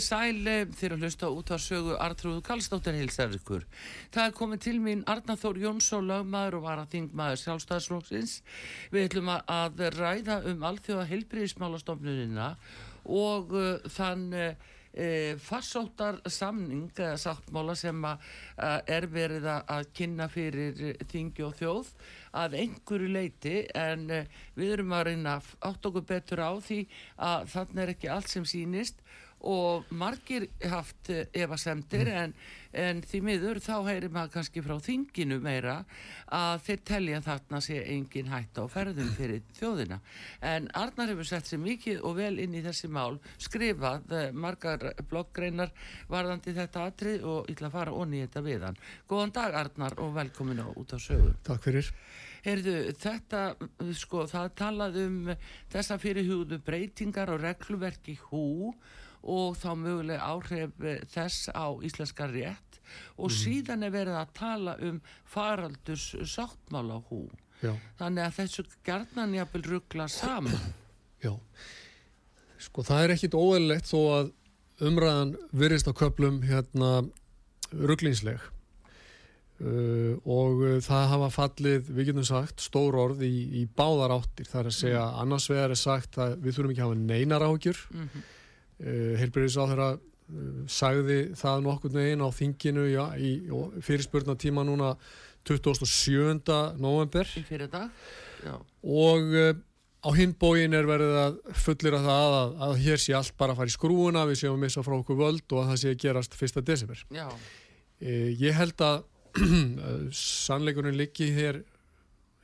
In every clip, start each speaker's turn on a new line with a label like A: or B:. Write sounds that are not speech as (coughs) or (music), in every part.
A: Komið sæl þegar að hlusta út á sögu Artrúðu Kallstóttir heilsar ykkur. Það er komið til mín Arnaþór Jónsson, lagmaður og varaþingmaður sjálfstæðsflóksins. Við ætlum að ræða um alþjóða heilbriðismálastofnunina og uh, þann uh, farsóttar samning eða sáttmála sem að, uh, er verið að kynna fyrir þingi og þjóð að einhverju leiti en uh, við erum að reyna átt okkur betur á því að þannig er ekki allt sem sínist og margir haft evasemtir mm. en, en því miður þá heyrir maður kannski frá þinginu meira að þeir telja þarna sé engin hætt á ferðum fyrir þjóðina. En Arnar hefur sett sér mikið og vel inn í þessi mál skrifað eh, margar bloggreinar varðandi þetta atrið og að fara onni í þetta við hann. Góðan dag Arnar og velkomin á út á sögu.
B: Takk fyrir.
A: Heyrðu, þetta, sko, það talað um þessa fyrirhugðu breytingar og regluverki hú og þá möguleg áhrif eh, þess á íslenska rétt. Og mm. síðan er verið að tala um faraldurs sáttmála hú. Já. þannig að þessu gerðnan jápil ruggla saman. (clears throat)
B: Já, sko það er ekkit óeillegt þó að umræðan virðist á köplum hérna rugglinsleg uh, og uh, það hafa fallið, við getum sagt, stór orð í, í báðar áttir, það er að segja mm. annars vegar er sagt að við þurfum ekki að hafa neinar áhugjur mm -hmm Eh, Heilbyrðisáþurra eh, sagði það nokkur neginn á þinginu já, í fyrirspurna tíma núna 27. november og uh, á hinbóin er verið að fullir að það að, að hér sé allt bara að fara í skrúuna við séum að missa frá okkur völd og að það sé að gerast 1. desember uh, ég held (clears throat) að sannleikurinn liggi hér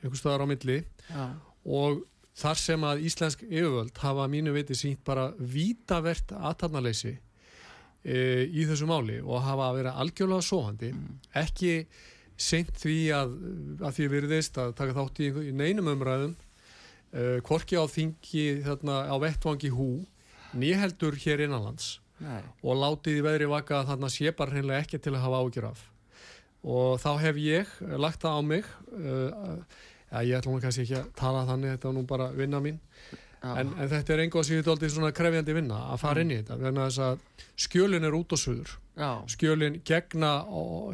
B: einhver staðar á milli já. og þar sem að íslensk yfirvöld hafa mínu viti sínt bara vítavert aðtarnaleysi e, í þessu máli og hafa að vera algjörlega sóhandi mm. ekki seint því að, að því virðist að taka þátt í, neinum umræðum e, korki á þingi þarna á vettvangi hú nýheldur hér innanlands Nei. og látið í veðri vaka að þarna sé bara hreinlega ekki til að hafa ágjur af og þá hef ég lagt það á mig uh, Já, ég ætlum kannski ekki að tala þannig, þetta er nú bara vinna mín. En, en þetta er enga og síðan alltaf svona krefjandi vinna að fara inn í þetta þannig að þess að skjölin er út og suður. Já. skjölin gegna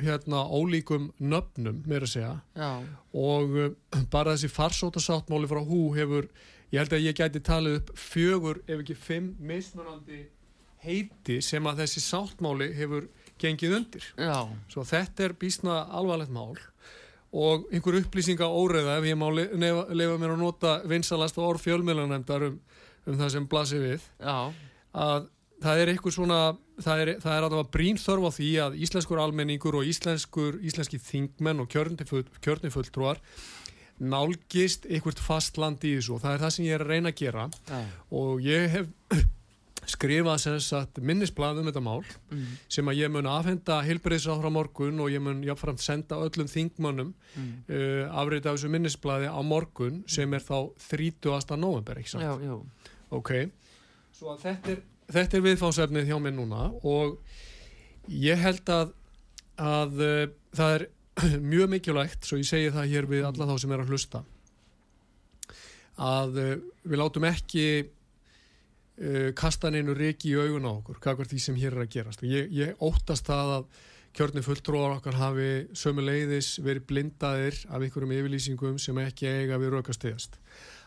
B: hérna ólíkum nöfnum mér að segja. Já. og uh, bara þessi farsótasáttmáli frá hú hefur, ég held að ég gæti talið upp fjögur ef ekki fimm mismunandi heiti sem að þessi sáttmáli hefur gengið undir. Já. svo þetta er bísna alvarlegt mál og einhver upplýsinga óreða ef ég má lefa mér að nota vinsalast og orð fjölmjölanemdar um, um það sem blasir við Já. að það er eitthvað svona það er, það er alveg brín þörf á því að íslenskur almenningur og íslenskur íslenski þingmenn og kjörnifulltrúar nálgist einhvert fast land í þessu og það er það sem ég er að reyna að gera Já. og ég hef skrifa minnisblad um þetta mál mm. sem að ég mun aðfenda hilbreyðsáður á morgun og ég mun jáfnframt senda öllum þingmannum mm. uh, afrið af þessu minnisbladi á morgun sem er þá 30. november já, já. ok þetta er, þetta er viðfáðsefnið hjá mér núna og ég held að, að uh, það er (clears throat) mjög mikilvægt svo ég segi það hér við alla þá sem er að hlusta að uh, við látum ekki uh, kastan einu reiki í augun á okkur, hvað er því sem hér er að gerast og ég, ég óttast það að kjörni fulltróðar okkar hafi sömu leiðis verið blindaðir af einhverjum yfirlýsingum sem ekki eiga við raukastegjast.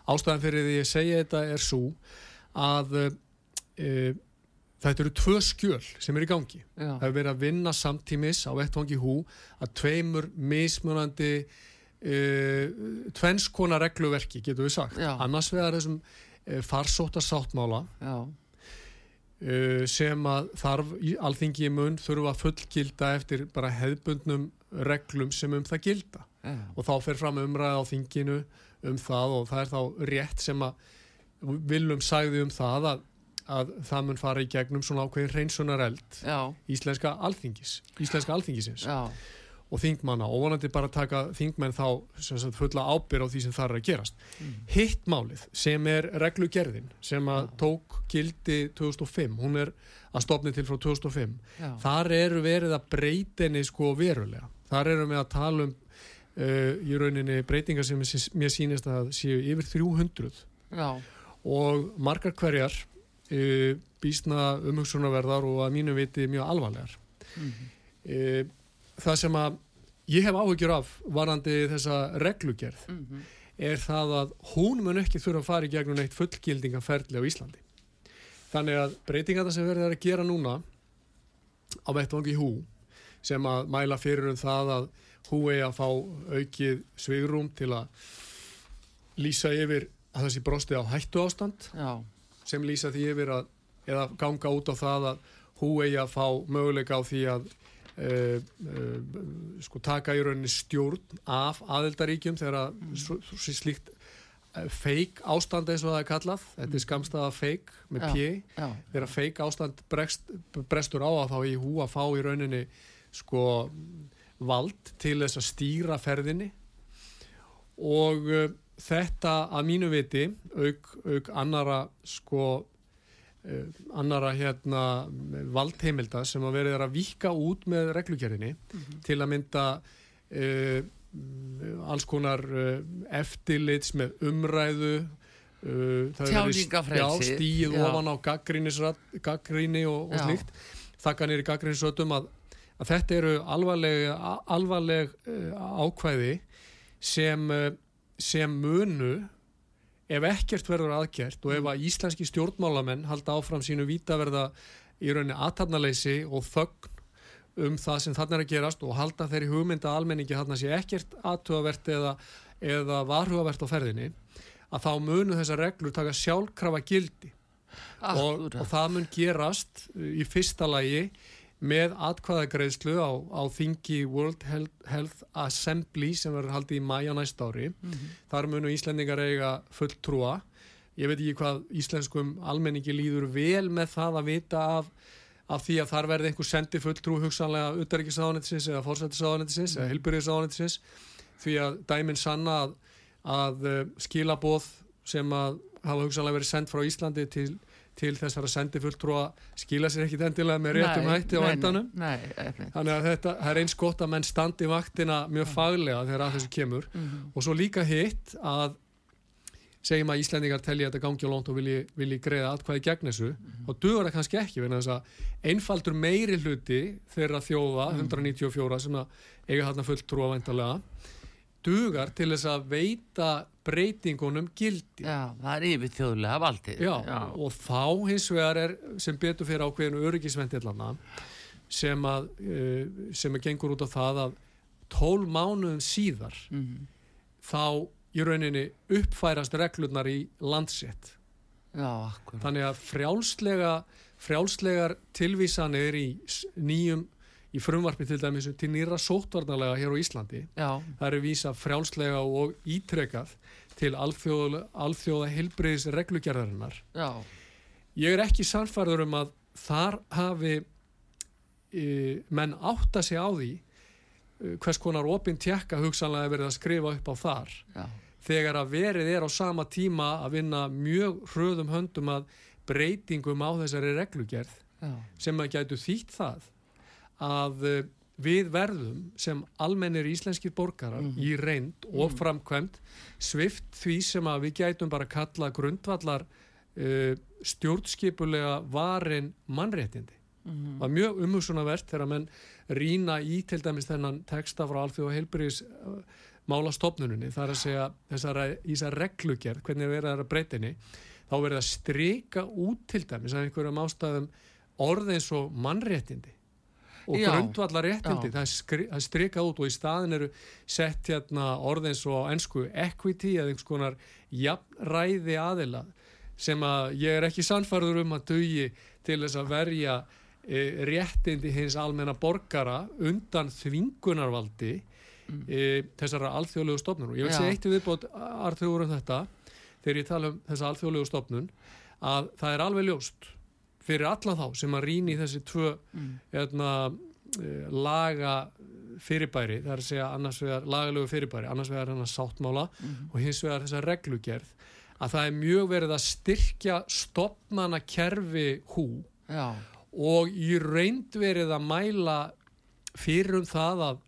B: Ástæðan fyrir því ég segja þetta er svo að e, þetta eru tvö skjöl sem er í gangi. Já. Það hefur verið að vinna samtímis á vettvangi hú að tveimur mismunandi e, tvennskona regluverki getur við sagt. Já. Annars vegar þessum farsóta sáttmála Já. Uh, sem að þarf alþingi í mun þurfa að fullgilda eftir bara hefðbundnum reglum sem um það gilda. Yeah. og þá fer fram umræða á þinginu um það og það er þá rétt sem að viljum sagði um það að, að það mun fara í gegnum svona ákveðin reynsunar eld íslenska alþingis íslenska alþingisins. Já og þingmanna og vonandi bara taka þingmenn þá sagt, fulla ábyr á því sem það er að gerast mm. hittmálið sem er reglugerðin sem að ja. tók gildi 2005, hún er að stopni til frá 2005 Já. þar eru verið að breytinni sko verulega þar eru við að tala um uh, í rauninni breytingar sem mér sínist að séu yfir 300 Já. og margar hverjar uh, býstna umhugsunarverðar og að mínu viti mjög alvarlegar mm -hmm. uh, það sem að ég hef áhyggjur af varandi þessa reglugerð mm -hmm. er það að hún mun ekki þurfa að fara í gegnum eitt fullgildingaferðli á Íslandi þannig að breytinga það sem verður að gera núna á vettvangi hú sem að mæla fyrir um það að hú eigi að fá aukið svigrum til að lýsa yfir að sé brosti á hættu ástand Já. sem lýsa því yfir að eða ganga út á það að hú eigi að fá möguleika á því að Uh, uh, sko taka í rauninni stjórn af aðeldaríkjum þegar mm. slíkt uh, feik ástand eins og það er kallað þetta er mm. skamstaða feik með pjö þegar feik ástand brest, brestur á að þá í hú að fá í rauninni sko vald til þess að stýra ferðinni og þetta að mínu viti auk, auk annara sko annara hérna valdheimilda sem að verið að vika út með reglugjörðinni mm -hmm. til að mynda uh, alls konar uh, eftirlits með umræðu
A: tjálingafrelsi
B: stíð ofan á gaggríni og, og slíkt þakkanir í gaggrínisötum að, að þetta eru alvarleg, alvarleg ákvæði sem, sem munu ef ekkert verður aðgjert og ef að íslenski stjórnmálamenn halda áfram sínu vítaverða í rauninni aðtarnaleysi og þögn um það sem þarna er að gerast og halda þeirri hugmynda almenningi þarna sé ekkert aðtugavert eða, eða varhugavert á ferðinni að þá munu þessar reglur taka sjálfkrafa gildi. Og, og það mun gerast í fyrsta lagi með atkvæðagreðslu á, á þingi World Health Assembly sem verður haldið í mæja næst ári mm -hmm. þar munu Íslendingar eiga fulltrúa ég veit ekki hvað íslenskum almenningi líður vel með það að vita af, af því að þar verði einhver sendi fulltrú hugsanlega utarrikiðsáðanetisins eða fórsættisáðanetisins mm -hmm. eða hilburiðsáðanetisins því að dæminn sanna að, að uh, skilaboð sem að hafa hugsanlega verið sendt frá Íslandi til til þessara sendifulltrúa skila sér ekkit endilega með réttum hætti á endanum þannig að þetta er eins gott að menn standi vaktina mjög faglega þegar að þessu kemur mm -hmm. og svo líka hitt að segjum að Íslandingar telli að þetta gangi á lónt og vilji, vilji greiða allkvæði gegn þessu mm -hmm. og duður það kannski ekki einfaldur meiri hluti þeirra þjóða, mm -hmm. 194 sem að eiga þarna fulltrúa vendarlega dugar til þess að veita breytingunum gildi.
A: Já, það er yfir þjóðlega valdið.
B: Já, Já, og þá hins vegar er sem betur fyrir ákveðinu öryggisvendillana sem að uh, sem að gengur út á það að tól mánuðum síðar mm -hmm. þá í rauninni uppfærast reglurnar í landsett.
A: Já, akkur.
B: Þannig að frjálslega frjálslegar tilvísanir í nýjum í frumvarpi til dæmis til nýra sótvarnalega hér á Íslandi Já. það eru vísa frjálslega og ítrekað til alþjóða, alþjóða helbreyðis reglugerðarinnar Já. ég er ekki samfærður um að þar hafi e, menn átta sig á því e, hvers konar opinn tjekka hugsanlega verið að skrifa upp á þar Já. þegar að verið er á sama tíma að vinna mjög hröðum höndum að breytingum á þessari reglugerð sem að gætu þýtt það að eh, við verðum sem almennir íslenskir borgarar mm -hmm. í reynd og mhm. framkvæmt svift því sem að við gætum bara kalla grundvallar uh, stjórnskipulega varin mannréttindi mm. var mjög umhugsunarvert þegar menn rína í til dæmis þennan texta frá Alfið og Heilbríðis uh, málastofnuninni, það er að segja þessara, í þessar reglugjörð, hvernig verður það að breytinni, þá verður það strika út til dæmis að einhverjum ástæðum orð eins og mannréttindi og grundvallar réttindi, það er, strikað út og í staðin eru sett hérna orð eins og ennsku equity eða einhvers konar jafnræði aðila sem að ég er ekki sannfarður um að dögi til þess að verja e, réttindi hins almenna borgara undan þvingunarvaldi mm. e, þessara alþjóðlegu stofnun. Og ég vil segja eitt viðbót arþjóður um þetta þegar ég tala um þessa alþjóðlegu stofnun að það er alveg ljóst fyrir alla þá sem að rýni þessi tvö mm. eðna, eh, laga fyrirbæri, það er að segja annars vegar lagalögu fyrirbæri, annars vegar hann að sáttmála mm. og hins vegar þessa reglugerð að það er mjög verið að styrkja stopnana kerfi hú Já. og í reynd verið að mæla fyrir um það að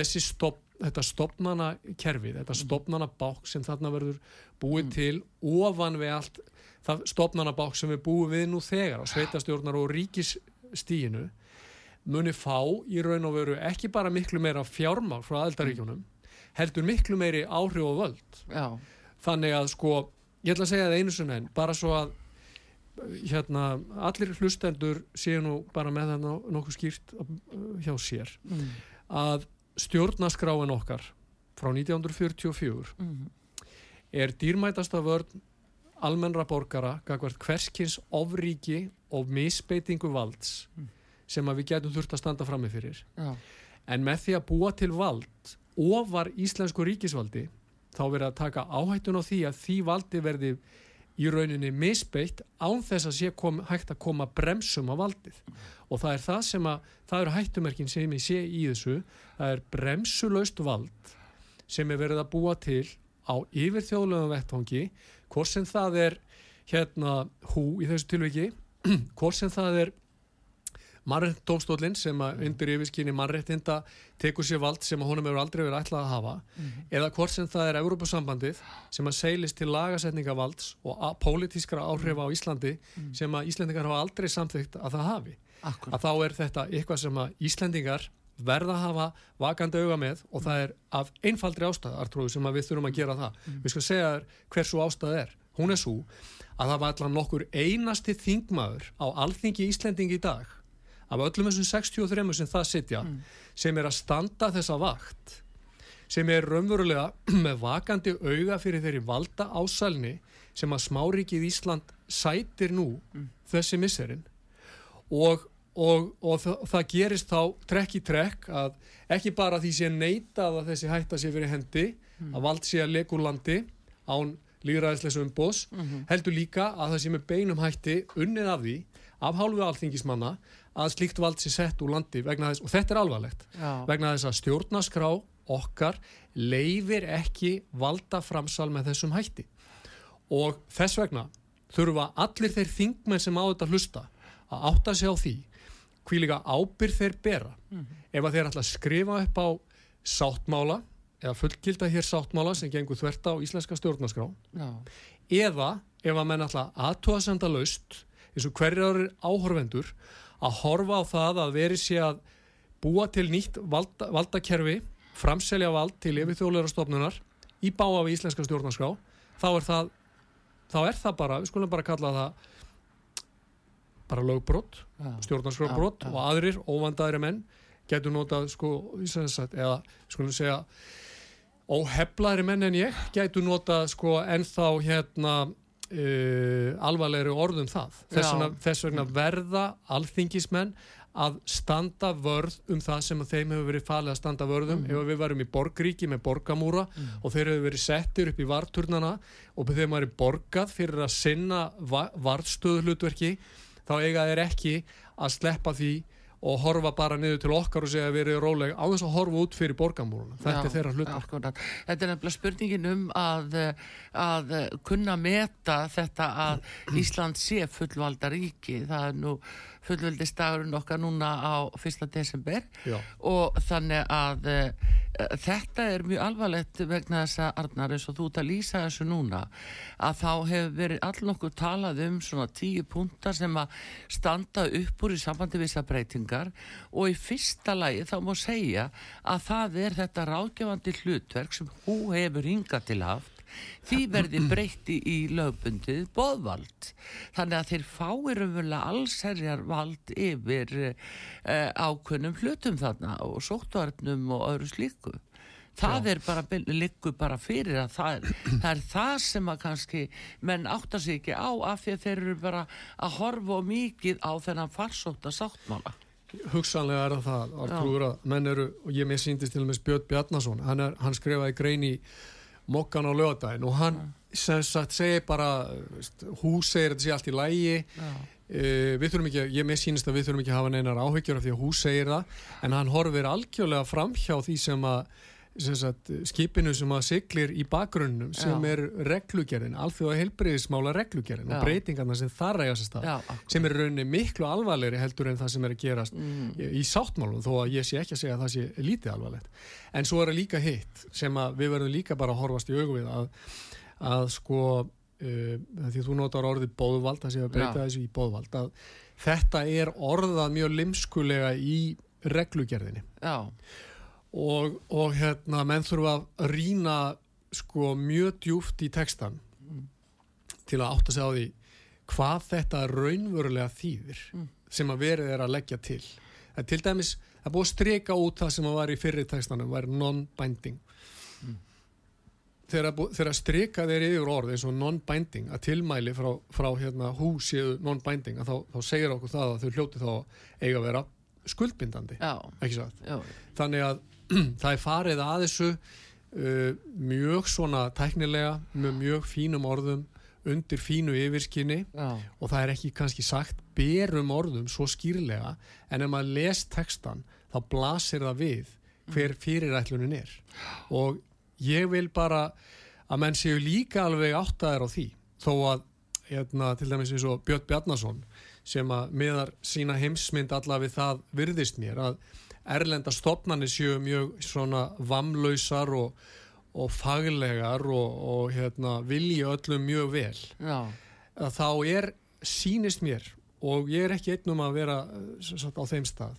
B: þessi stopp þetta stopnana kerfi, þetta mm. stopnana bák sem þarna verður búið mm. til ofan við allt það stopnarnabák sem við búum við nú þegar á sveitastjórnar og ríkisstíinu muni fá í raun og veru ekki bara miklu meira fjármál frá aðeldaríkjunum heldur miklu meiri áhrif og völd Já. þannig að sko ég ætla að segja það einu sem enn bara svo að hérna allir hlustendur séu nú bara með það nokkuð skýrt uh, hjá sér mm. að stjórnaskráin okkar frá 1944 mm. er dýrmætasta vörn almennra borgara hverskins ofríki og misbeitingu valds mm. sem að við getum þurft að standa fram með fyrir Já. en með því að búa til vald ofar íslensku ríkisvaldi þá verður að taka áhættun á því að því valdi verði í rauninni misbeitt án þess að sé kom, hægt að koma bremsum á valdið og það er það sem að það eru hættumerkin sem ég sé í þessu það er bremsulaust vald sem er verið að búa til á yfirþjóðlegum vettvangi hvort sem það er hérna hú í þessu tilviki (clears throat) hvort sem það er mannréttindómstólinn sem að undir yfirskinni mannréttinda tekur sér vald sem honum hefur aldrei verið ætlað að hafa mm -hmm. eða hvort sem það er Európa-sambandið sem að seilist til lagasetningavalds og pólitískra áhrif á Íslandi mm -hmm. sem að Íslandingar hafa aldrei samþygt að það hafi Akkur. að þá er þetta eitthvað sem að Íslandingar verða að hafa vakandi auga með og það er af einfaldri ástæð Artrúi sem við þurfum að gera það mm. við skal segja hversu ástæð er hún er svo að það var allan nokkur einasti þingmaður á alþingi Íslendingi í dag af öllum þessum 63 sem það sitja mm. sem er að standa þessa vakt sem er raunverulega (clears throat) með vakandi auga fyrir þeirri valda ásælni sem að smárikið Ísland sætir nú mm. þessi misserinn og og, og það, það gerist þá trekk í trekk að ekki bara því sé neitað að þessi hætta sé fyrir hendi mm. að vald sé að legur landi án líðræðisleis umbós mm -hmm. heldur líka að það sé með beinum hætti unnið af því af hálfu alþingismanna að slíkt vald sé sett úr landi þess, og þetta er alvarlegt Já. vegna þess að stjórnaskrá okkar leifir ekki valda framsal með þessum hætti og þess vegna þurfa allir þeir þingmenn sem á þetta hlusta að átta sig á því hví líka ábyrð þeir bera mm -hmm. ef að þeir ætla að skrifa upp á sáttmála eða fullgilda hér sáttmála sem gengur þverta á íslenska stjórnarskrá Já. eða ef að menn ætla aðtóa senda laust eins og hverjar áhorfendur að horfa á það að veri sé að búa til nýtt valda, valdakerfi framselja vald til yfirþjóðleira stofnunar í báa við íslenska stjórnarskrá þá er það þá er það bara, við skulum bara kalla það bara lögbrott, stjórnarskrafbrott og aðrir óvandaðri menn getur notað sko sagt, eða skulum segja óheflaðri menn en ég getur notað sko ennþá hérna uh, alvarlegri orðum það. Þess vegna, þess vegna verða alþingismenn að standa vörð um það sem þeim hefur verið falið að standa vörðum mm. ef við varum í borgríki með borgamúra mm. og þeir hefur verið settir upp í varturnana og þeim varum borgað fyrir að sinna vartstöðlutverki þá eiga þeir ekki að sleppa því og horfa bara niður til okkar og segja að við erum rólega á þess að horfa út fyrir borgamúruna þetta Já, er þeirra hlutar
A: Þetta er nefnilega spurningin um að, að kunna meta þetta að Ísland sé fullvalda ríki. Það er nú fullvöldistagurinn okkar núna á 1. desember
B: Já.
A: og þannig að uh, þetta er mjög alvarlegt vegna þess að Arnar eins og þú ert að lýsa þessu núna að þá hefur verið allnokkuð talað um svona tíu punta sem að standa upp úr í sambandi við þessar breytingar og í fyrsta lagi þá má segja að það er þetta ráðgefandi hlutverk sem hú hefur hingað til haft því verði breytti í lögbundið boðvald. Þannig að þeir fáir umvöla allserjar vald yfir uh, ákveðnum hlutum þarna og sóttvarnum og öðru slíku. Það er bara, likku bara fyrir að það er, það er það sem að kannski menn áttar sig ekki á af því að þeir eru bara að horfa mikið á þennan farsóta sáttmála.
B: Hugsanlega er það að menn eru, og ég með síndist til og með Spjörn Bjarnason, hann, er, hann skrifaði grein í mokkan á lögadagin og hann sem sagt segir bara hús segir þetta sé allt í lægi uh, við þurfum ekki, ég með sínist að við þurfum ekki að hafa neinar áhyggjur af því að hús segir það en hann horfir algjörlega fram hjá því sem að Sagt, skipinu sem að siglir í bakgrunnum sem Já. er reglugerðin alþjóða heilbreyðismála reglugerðin Já. og breytingarna sem þar rægast að stað Já, sem er rauninni miklu alvarlegri heldur en það sem er að gerast mm. í, í sáttmálum þó að ég sé ekki að segja að það sé lítið alvarlegt en svo er það líka hitt sem við verðum líka bara að horfast í augvið að, að sko uh, því þú notar orðið bóðvald það sé að breyta þessu í bóðvald að þetta er orðað mjög limskulega í reglugerðinni Já og, og hérna menn þurfa að rína sko mjög djúft í textan mm. til að átta sig á því hvað þetta raunverulega þýðir mm. sem að verið er að leggja til að til dæmis að búið að streka út það sem að var í fyrri textanum var non-binding mm. þegar að streka þeir yfir orð eins og non-binding að tilmæli frá, frá hérna húsið non-binding þá, þá segir okkur það að þau hljóti þá eiga að vera skuldbindandi þannig að (clears throat) það er farið að þessu uh, mjög svona tæknilega með mjög fínum orðum undir fínu yfirskinni Já. og það er ekki kannski sagt berum orðum svo skýrlega en ef maður les textan þá blasir það við hver mm. fyrirætlunin er og ég vil bara að menn séu líka alveg áttaðir á því þó að hérna, til dæmis eins og Björn Bjarnason sem að miðar sína heimsmynd allaveg það virðist mér að erlenda stopnarnir séu mjög svona vamlausar og, og faglegar og, og hérna, vilji öllum mjög vel. Þá er sínist mér og ég er ekki einnum að vera sagt, á þeim stað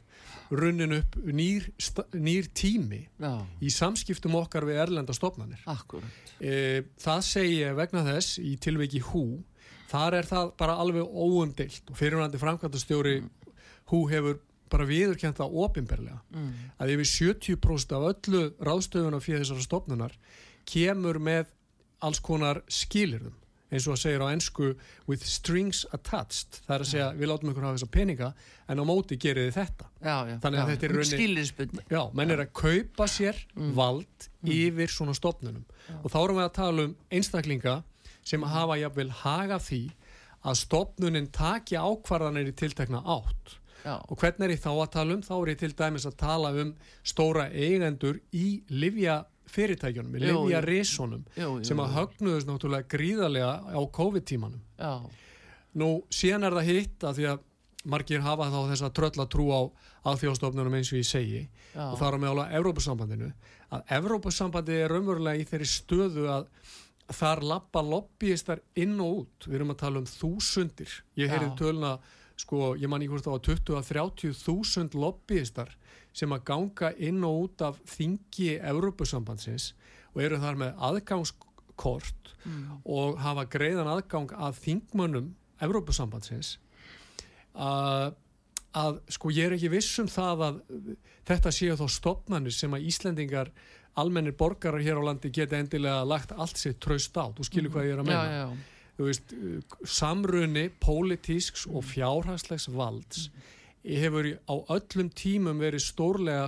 B: runnin upp nýr, nýr tími Já. í samskiptum okkar við erlenda stopnarnir e, það segi ég vegna þess í tilveiki hú þar er það bara alveg óundilt og fyrirvændi framkvæmtastjóri hú hefur bara viðurkjent það ofinberlega mm. að yfir 70% af öllu ráðstöfuna fyrir þessara stopnunar kemur með alls konar skilirðum eins og að segja á ennsku with strings attached. Það er að segja við látum ykkur hafa þessa peninga en á móti gerir þið þetta.
A: Já, já,
B: þannig að
A: já,
B: þetta er
A: raunni
B: já, menn er að kaupa sér mm. vald mm. yfir svona stopnunum og þá erum við að tala um einstaklinga sem hafa jafnvel haga því að stopnunin taki ákvarðanir í tiltekna átt Já. og hvernig er ég þá að tala um? Þá er ég til dæmis að tala um stóra eigendur í livja fyrirtækjunum, í livja risonum sem að högnuðust náttúrulega gríðarlega á COVID-tímanum. Nú síðan er það hitt að því að margir hafa þá þess að trölla trú á alþjóðstofnunum eins og ég segi. Já. og það er að meðala Evrópussambandinu að Evrópussambandi er raunverulega í þeirri stöðu að þar lappa lobbyistar inn og út. Við erum að tala um þúsundir. Ég heyrði töluna sko ég man í hvort á að 20-30 þúsund lobbyistar sem að ganga inn og út af þingi Európusambandsins og eru þar með aðgangskort mm. og hafa greiðan aðgang að þingmönnum Európusambandsins að, að sko ég er ekki viss um það að þetta séu þá stopnarnir sem að Íslendingar almennir borgarar hér á landi geta endilega lagt allt sér traust á, þú skilur mm. hvað ég er að menna já, já veist, samrunni pólitísks og fjárhagslegs valds hefur á öllum tímum verið stórlega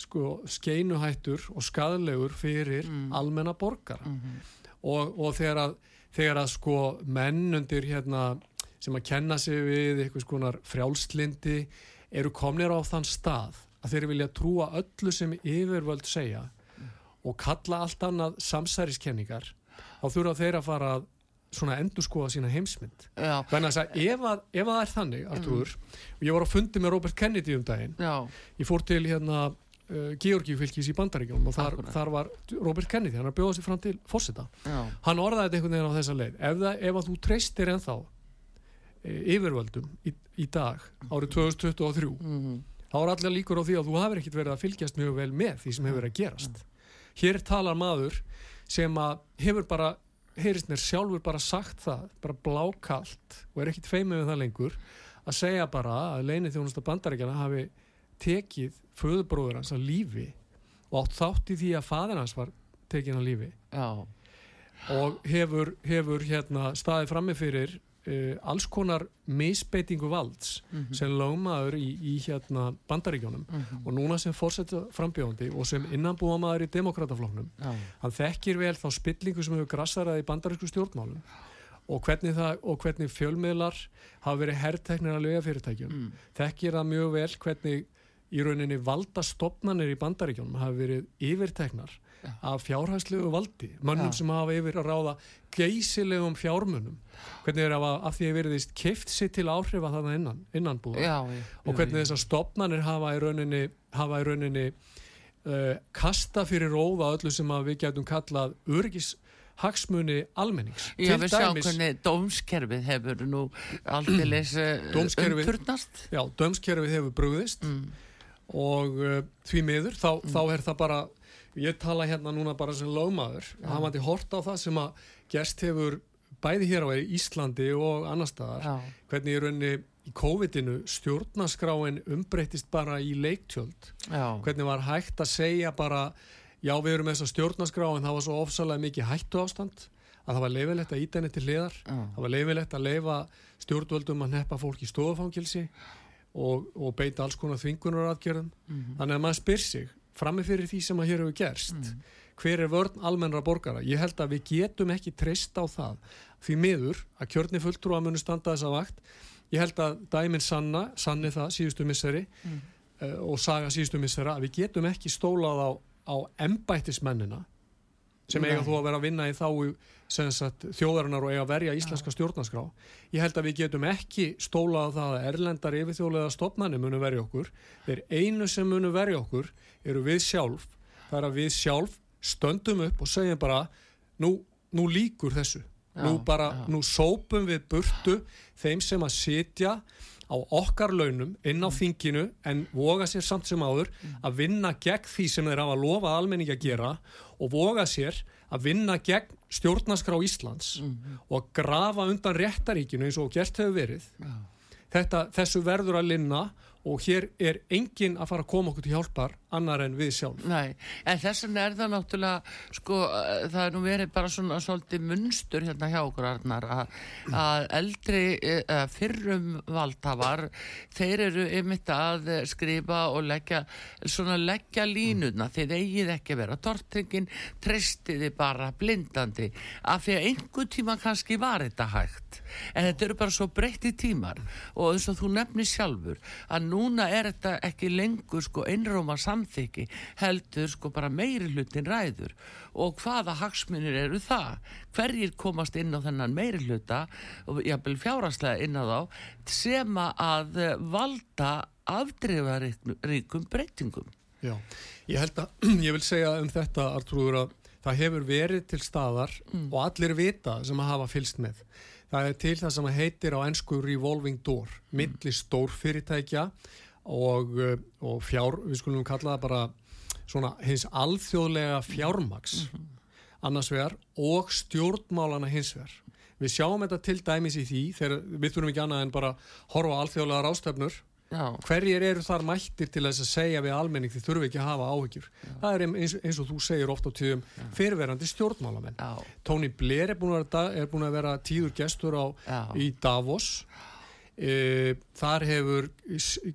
B: sko, skeinuhættur og skadlegur fyrir mm. almenna borgara mm -hmm. og, og þegar að, þegar að sko mennundir hérna sem að kenna sig við eitthvað skonar frjálslindi eru komnir á þann stað að þeir vilja trúa öllu sem yfirvöld segja mm. og kalla allt annað samsæriskenningar þá þurfa þeir að fara að svona endur skoða sína heimsmynd. Þannig að ef, að, það er þannig Artur, mm. og ég var á fundi með Robert Kennedy um daginn Já. ég fór til hérna uh, Georgi fylgis í Bandaríkjum og þar, þar var Robert Kennedy, hann har bjóðað sér fram til fórseta hann orðaði þetta einhvern veginn á þessa leið. Ef, það, ef að þú treystir ennþá e, yfirvöldum í, í dag árið 2023 mm -hmm. þá er allir líkur á því að þú hafur ekkert verið að fylgjast mjög vel með því sem hefur verið að gerast. Hér talar maður sem að hefur bara heyrist mér sjálfur bara sagt það bara blákalt og er ekkit feimið við það lengur að segja bara að leinið þjónusta bandaríkjana hafi tekið föðubróður hans að lífi og átt þátt í því að faðin hans var tekinn að lífi Já. og hefur, hefur hérna staðið frammi fyrir uh, alls konar misbeitingu valds mm -hmm. sem lögmaður í, í hérna bandaríkjónum mm -hmm. og núna sem fórsetta frambjóðandi og sem innanbúa maður í demokratafloknum ja. hann þekkir vel þá spillingu sem hefur grassarað í bandarísku stjórnmálum og hvernig, það, og hvernig fjölmiðlar hafa verið herrteknir að lögja fyrirtækjum mm. þekkir það mjög vel hvernig í rauninni valda stopnarnir í bandaríkjónum hafa verið yfirteknar af fjárhæslegu valdi mönnum Já. sem hafa yfir að ráða geysilegum fjármunum. Hvernig er að, að því að veriðist kift sér til áhrifa þarna innan, innanbúða Já, og hvernig þessar stopnarnir hafa í rauninni, hafa í rauninni uh, kasta fyrir róða öllu sem við getum kallað örgis hagsmunni almennings.
A: Já, við sjáum hvernig dómskerfið hefur nú aldrei lesi umturnast
B: Já, dómskerfið hefur brúðist mm. og uh, því miður þá, mm. þá er það bara ég tala hérna núna bara sem lögmaður ja. hann vandi hort á það sem að gerst hefur bæði hér á Íslandi og annar staðar ja. hvernig í raunni í COVID-inu stjórnaskráin umbreytist bara í leiktjöld ja. hvernig var hægt að segja bara já við erum með þessa stjórnaskráin það var svo ofsalega mikið hættu ástand að það var leifilegt að íta henni til hliðar það var leifilegt að leifa stjórnvöldum að neppa fólk í stofafangilsi og, og beita alls konar þvingunaradgjörðum mm -hmm. þannig að maður spyr sig framifyrir því sem að hér hefur gerst mm. hver er vörn almennra borgara ég held að við getum ekki treyst á það því miður að kjörni fulltrú að munu standa þessa vakt ég held að dæminn sanna, sanni það síðustu misseri mm. uh, og saga síðustu missera að við getum ekki stólað á, á embættismennina sem eiga þú að vera að vinna í þá þjóðarinnar og eiga að verja íslenska stjórnarskrá. Ég held að við getum ekki stólað á það að erlendar yfirþjóðlega stopnarnir munu verja okkur. Þeir einu sem munu verja okkur eru við sjálf. Það er að við sjálf stöndum upp og segjum bara nú, nú líkur þessu. Nú bara, nú sópum við burtu þeim sem að sitja á okkar launum inn á mm. þinginu en voga sér samt sem áður mm. að vinna gegn því sem þeir hafa lofað almenning að gera og voga sér að vinna gegn stjórnaskra á Íslands mm -hmm. og grafa undan réttaríkinu eins og gert hefur verið Þetta, þessu verður að linna og hér er enginn að fara að koma okkur til hjálpar annar en við sjálf.
A: Nei, en þess vegna er það náttúrulega sko, það er nú verið bara svona svolítið munstur hérna hjá okkur Arnar, að, eldri uh, fyrrum valdhafar þeir eru ymitt að skrifa og leggja svona leggja línuna, mm. þeir eigið ekki vera tortringin, treystiði bara blindandi, af því að einhver tíma kannski var þetta hægt en þetta eru bara svo breytti tímar. Og eins og þú nefnir sjálfur að núna er þetta ekki lengur sko einróma samþyggi heldur sko bara meiri hlutin ræður og hvaða hagsmunir eru það hverjir komast inn á þennan meiri hluta og jábel fjáraslega inn á þá sem að valda afdreifaríkum breytingum
B: Já, ég held að (clears throat) ég vil segja um þetta Artrúður að það hefur verið til staðar mm. og allir vita sem að hafa fylst með það er til það sem heitir á ennsku revolving door, mm. milli stór fyrirtækja og, uh, og fjár, við skulum kalla það bara svona hins alþjóðlega fjármaks mm -hmm. annars vegar og stjórnmálana hins vegar. Við sjáum þetta til dæmis í því þegar við þurfum ekki annað en bara horfa alþjóðlega rástöfnur Já. hverjir eru þar mættir til þess að segja við almenning því þurfum ekki að hafa áhyggjur. Já. það er eins, eins og þú segir ofta á tíðum fyrirverandi stjórnmálamenn. Tony Blair er búin að vera, er búin að vera tíður gestur á, í Davos e, þar hefur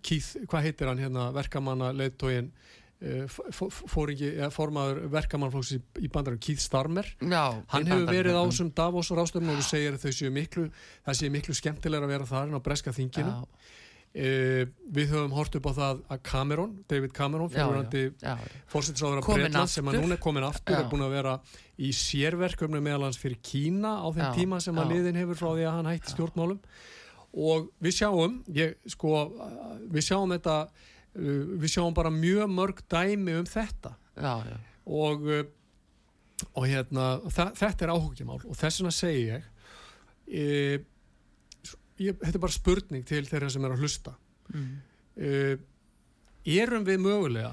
B: Keith, hvað heitir hann hérna verkamanna leittóin e, formaður verkamannflóks í, í bandarum Keith Starmer. Já, hann hefur verið á þessum Davos rástöfnum og þú segir að þau séu miklu það séu miklu skemmtilega að vera þar en á breska þinginu. Já. Uh, við höfum hort upp á það að Cameron, David Cameron fórsettisáður af Breitland sem að núna er komin aftur já. er búin að vera í sérverkefni meðalans fyrir Kína á þeim já, tíma sem að liðin hefur frá því að hann hætti stjórnmálum og við sjáum ég, sko, við sjáum þetta uh, við sjáum bara mjög mörg dæmi um þetta.
A: Já,
B: og uh, og hérna, þetta er áhugjumál og þess vegna segi ég e, ég, þetta er bara spurning til þeirra sem er að hlusta. Mm. uh, erum við mögulega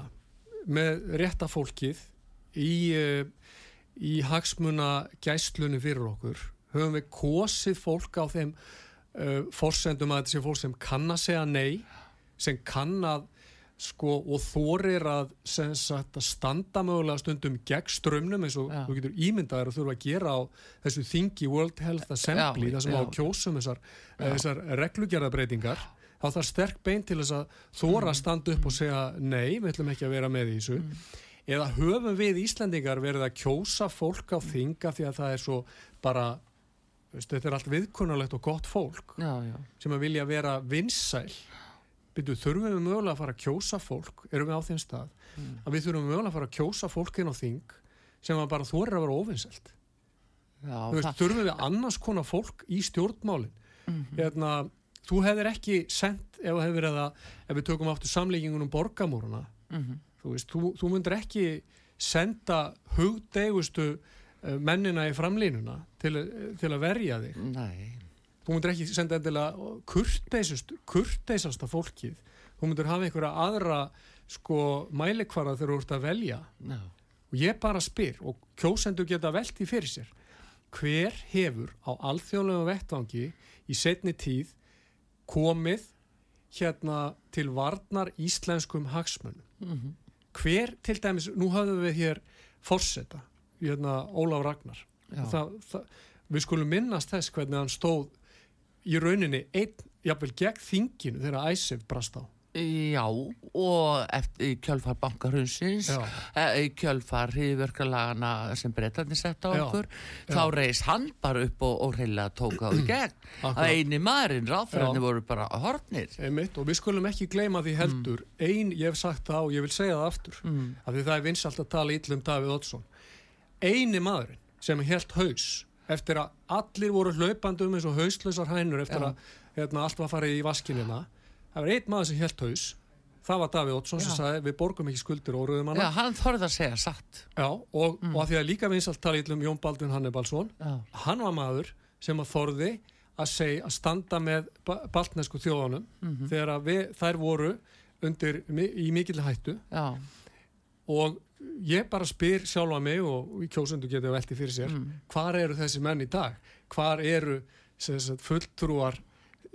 B: með rétta fólkið í, uh, í hagsmuna gæstlunni fyrir okkur? Höfum við kosið fólk á þeim uh, forsendum að þetta sé fólk sem kann að segja nei sem kann að sko og þorir að, sagt, að standa mögulega stundum gegn strömmnum eins og Já. þú getur ímyndaður að þurfa að gera á þessu þingi World Health Assembly þar sem á kjósum þessar, þessar reglugjörðabreitingar þá þarf sterk bein til þess að þóra að mm. standa upp og segja nei, við ætlum ekki að vera með í þessu mm. eða höfum við Íslandingar verið að kjósa fólk á þinga því að það er svo bara veist, þetta er allt viðkunnalegt og gott fólk
A: já, já.
B: sem að vilja vera vinsæl byrju, þurfum við mögulega að fara að kjósa fólk erum við á þeim stað mm. að við þurfum mögulega að fara að kjósa fólk inn á þing sem að bara þorir að vera ofinselt þurfum við annars konar fólk í stjórnmálin mm -hmm. hérna, þú hefur ekki sendt ef, að, ef við tökum aftur samleikingunum borgamúruna mm -hmm. þú, veist, þú, þú myndir ekki senda hugdegustu eh, mennina í framlínuna til, til að verja þig.
A: Nei.
B: Þú myndir ekki senda endilega kurteisasta fólkið. Þú myndir hafa einhverja aðra sko mælikvara þegar þú ert að velja.
A: No.
B: og ég bara spyr og kjósendur geta velti fyrir sér hver hefur á alþjóðlega vettvangi í setni tíð komið hérna til varnar íslenskum hagsmunum?
A: Mm -hmm.
B: hver til dæmis, nú hafðum við hér fórseta, hérna Ólaf Ragnar það, það, við skulum minnast þess hvernig hann stóð í rauninni einn, jáfnveil gegn þinginu þegar æsef brast á
A: Já, og eftir kjölfar bankarhunsins, e, kjölfar hriðverkarlagana sem breytandi sett á okkur, já, þá reys hann bara upp og, og reyna tók á því (clears throat) gegn. að eini maðurinn, ráðfræðinni voru bara hortnir.
B: Einmitt, og við skulum ekki gleyma því heldur, mm. ein, ég hef sagt það og ég vil segja það aftur,
A: mm.
B: af því það er vinsalt að tala íllum Davíð Oddsson. Eini maðurinn sem helt haus eftir að allir voru hlaupandum eins og hauslösar hænur eftir Já. að hérna, allt var farið í vaskinina það var einn maður sem helt haus það var Davíð Ótsson sem sagði við borgum ekki skuldir og rauðum
A: hana Já, hann þorði að segja satt
B: Já, og, mm. og að því að líka vinsalt tala ítlum Jón Baldvin Hannibalsson hann var maður sem að þorði að segja að standa með baltnesku þjóðanum
A: mm -hmm.
B: þegar við, þær voru undir, í mikill hættu
A: Já.
B: og ég bara spyr sjálfa mig og kjósundu geta velti fyrir sér
A: mm.
B: hvar eru þessi menn í dag hvar eru sagt, fulltrúar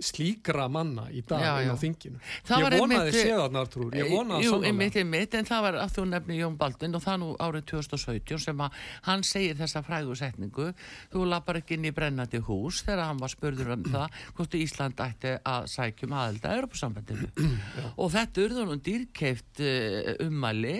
B: slíkra manna í dag já, inn á þinginu. Ég vonaði séðan Artrúr ég vonaði
A: Jú, einmitt, einmitt, en það var að þú nefni Jón Baldvin og það nú árið 2017 sem að hann segir þessa frægusetningu. Þú lapar ekki inn í brennandi hús þegar hann var spurður um það hvort Ísland ætti að sækjum aðelda að Europasambandinu (clears throat) og þetta urður hún dýrkeift uh, ummæli.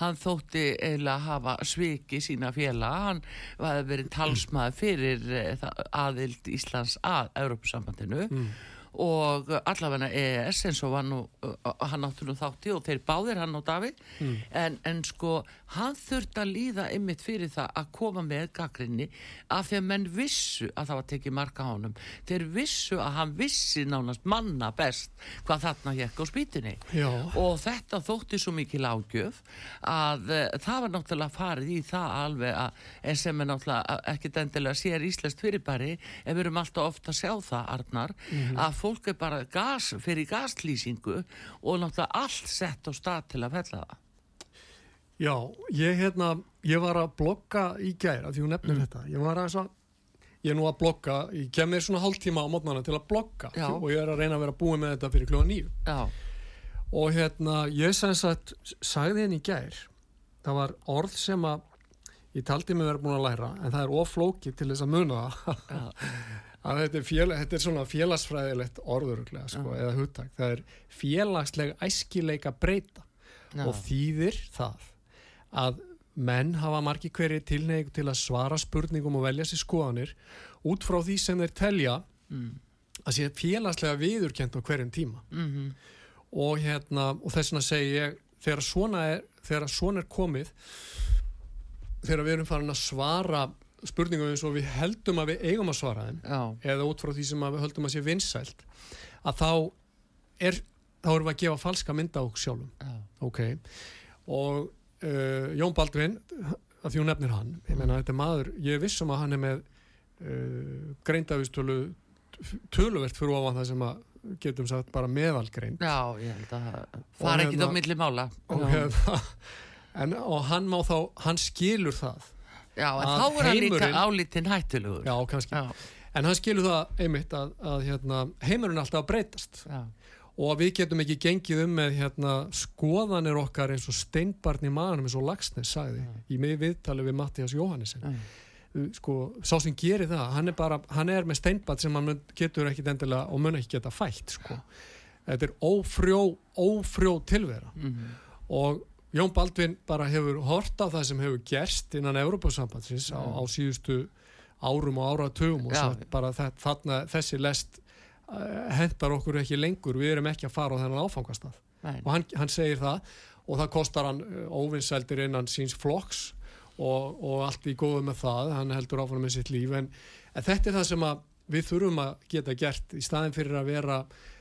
A: Hann þótti eiginlega hafa sviki sína fjela hann var verið talsmað fyrir uh, aðild Íslands að Europasambandinu
B: mm
A: og allavega EES eins og nú, hann áttur nú þátti og þeir báðir hann og David
B: mm.
A: en, en sko hann þurft að líða ymmit fyrir það að koma með gaggrinni af því að menn vissu að það var tekið marka honum þeir vissu að hann vissi nánast manna best hvað þarna hjekk á spýtinni
B: Já.
A: og þetta þótti svo mikil ágjöf að uh, það var náttúrulega farið í það alveg að en sem er náttúrulega ekkit endilega sér íslenskt fyrirbæri en við erum alltaf ofta að sjá það Arnar
B: mm -hmm.
A: að fólk er bara gas, fyrir gaslýsingu og náttúrulega allt sett á stað til að fella það.
B: Já, ég, hérna, ég var að blogga í gæra því hún nefnir mm. þetta. Ég var að, svo, ég er nú að blogga, ég kem mér svona hálftíma á mótnana til að blogga
A: Já.
B: og ég er að reyna að vera búið með þetta fyrir kljóða nýju.
A: Já.
B: Og hérna, ég sens að sagði henni í gær, það var orð sem að ég taldi mig verið búin að læra en það er oflóki til þess að muna það (laughs) að þetta er, fél, þetta er svona félagsfræðilegt orðuruglega sko, eða hugtak, það er félagslega æskileika breyta
A: Já.
B: og þýðir það að menn hafa margi hverju tilneigu til að svara spurningum og velja sér skoðanir út frá því sem þeir telja
A: mm.
B: að sé félagslega viðurkent á hverjum tíma mm -hmm. og hérna og þess vegna segi ég þegar svona er, þegar svona er komið þegar við erum farin að svara spurningum eins og við heldum að við eigum að svara þeim Já. eða út frá því sem við höldum að sé vinsælt að þá er þá erum við að gefa falska mynda á sjálfum. Já. ok. Og uh, Jón Baldvin að því hún nefnir hann ég menna þetta er maður, ég vissum að hann er með uh, greindavistölu töluvert fyrir ofan það sem að getum sagt bara meðalgreind.
A: Já, ég held að það er ekkit á hérna- milli mála.
B: og, hérna, en, og hann má þá, hann skilur það
A: Já, en þá er hann líka álítinn hættilegur
B: Já, kannski Já. En hann skilur það einmitt að, að hérna, heimurinn alltaf breytast Já og við getum ekki gengið um með hérna, skoðanir okkar eins og steinbarn í maðunum eins og Lagsnes sagði mm. í mig viðtali við Mattias Jóhannesson mm. sko, sá sem gerir það hann er, bara, hann er með steinbarn sem hann getur ekki endilega og mun ekki geta fætt sko. þetta er ófrjó ófrjó tilvera mm. og Jón Baldvin bara hefur hort á það sem hefur gerst innan Európa-sambandsins á, á síðustu árum og áratugum og bara það, þarna, þessi lest Eh, hendar okkur ekki lengur, við erum ekki að fara á þennan áfangastað. Nei. og hann, hann segir það og það kostar hann eh, óvinnseldir innan síns flokks og, og allt í góðu með það, hann heldur áfram með sitt líf. En, en þetta er það sem við þurfum að geta gert í staðin fyrir að vera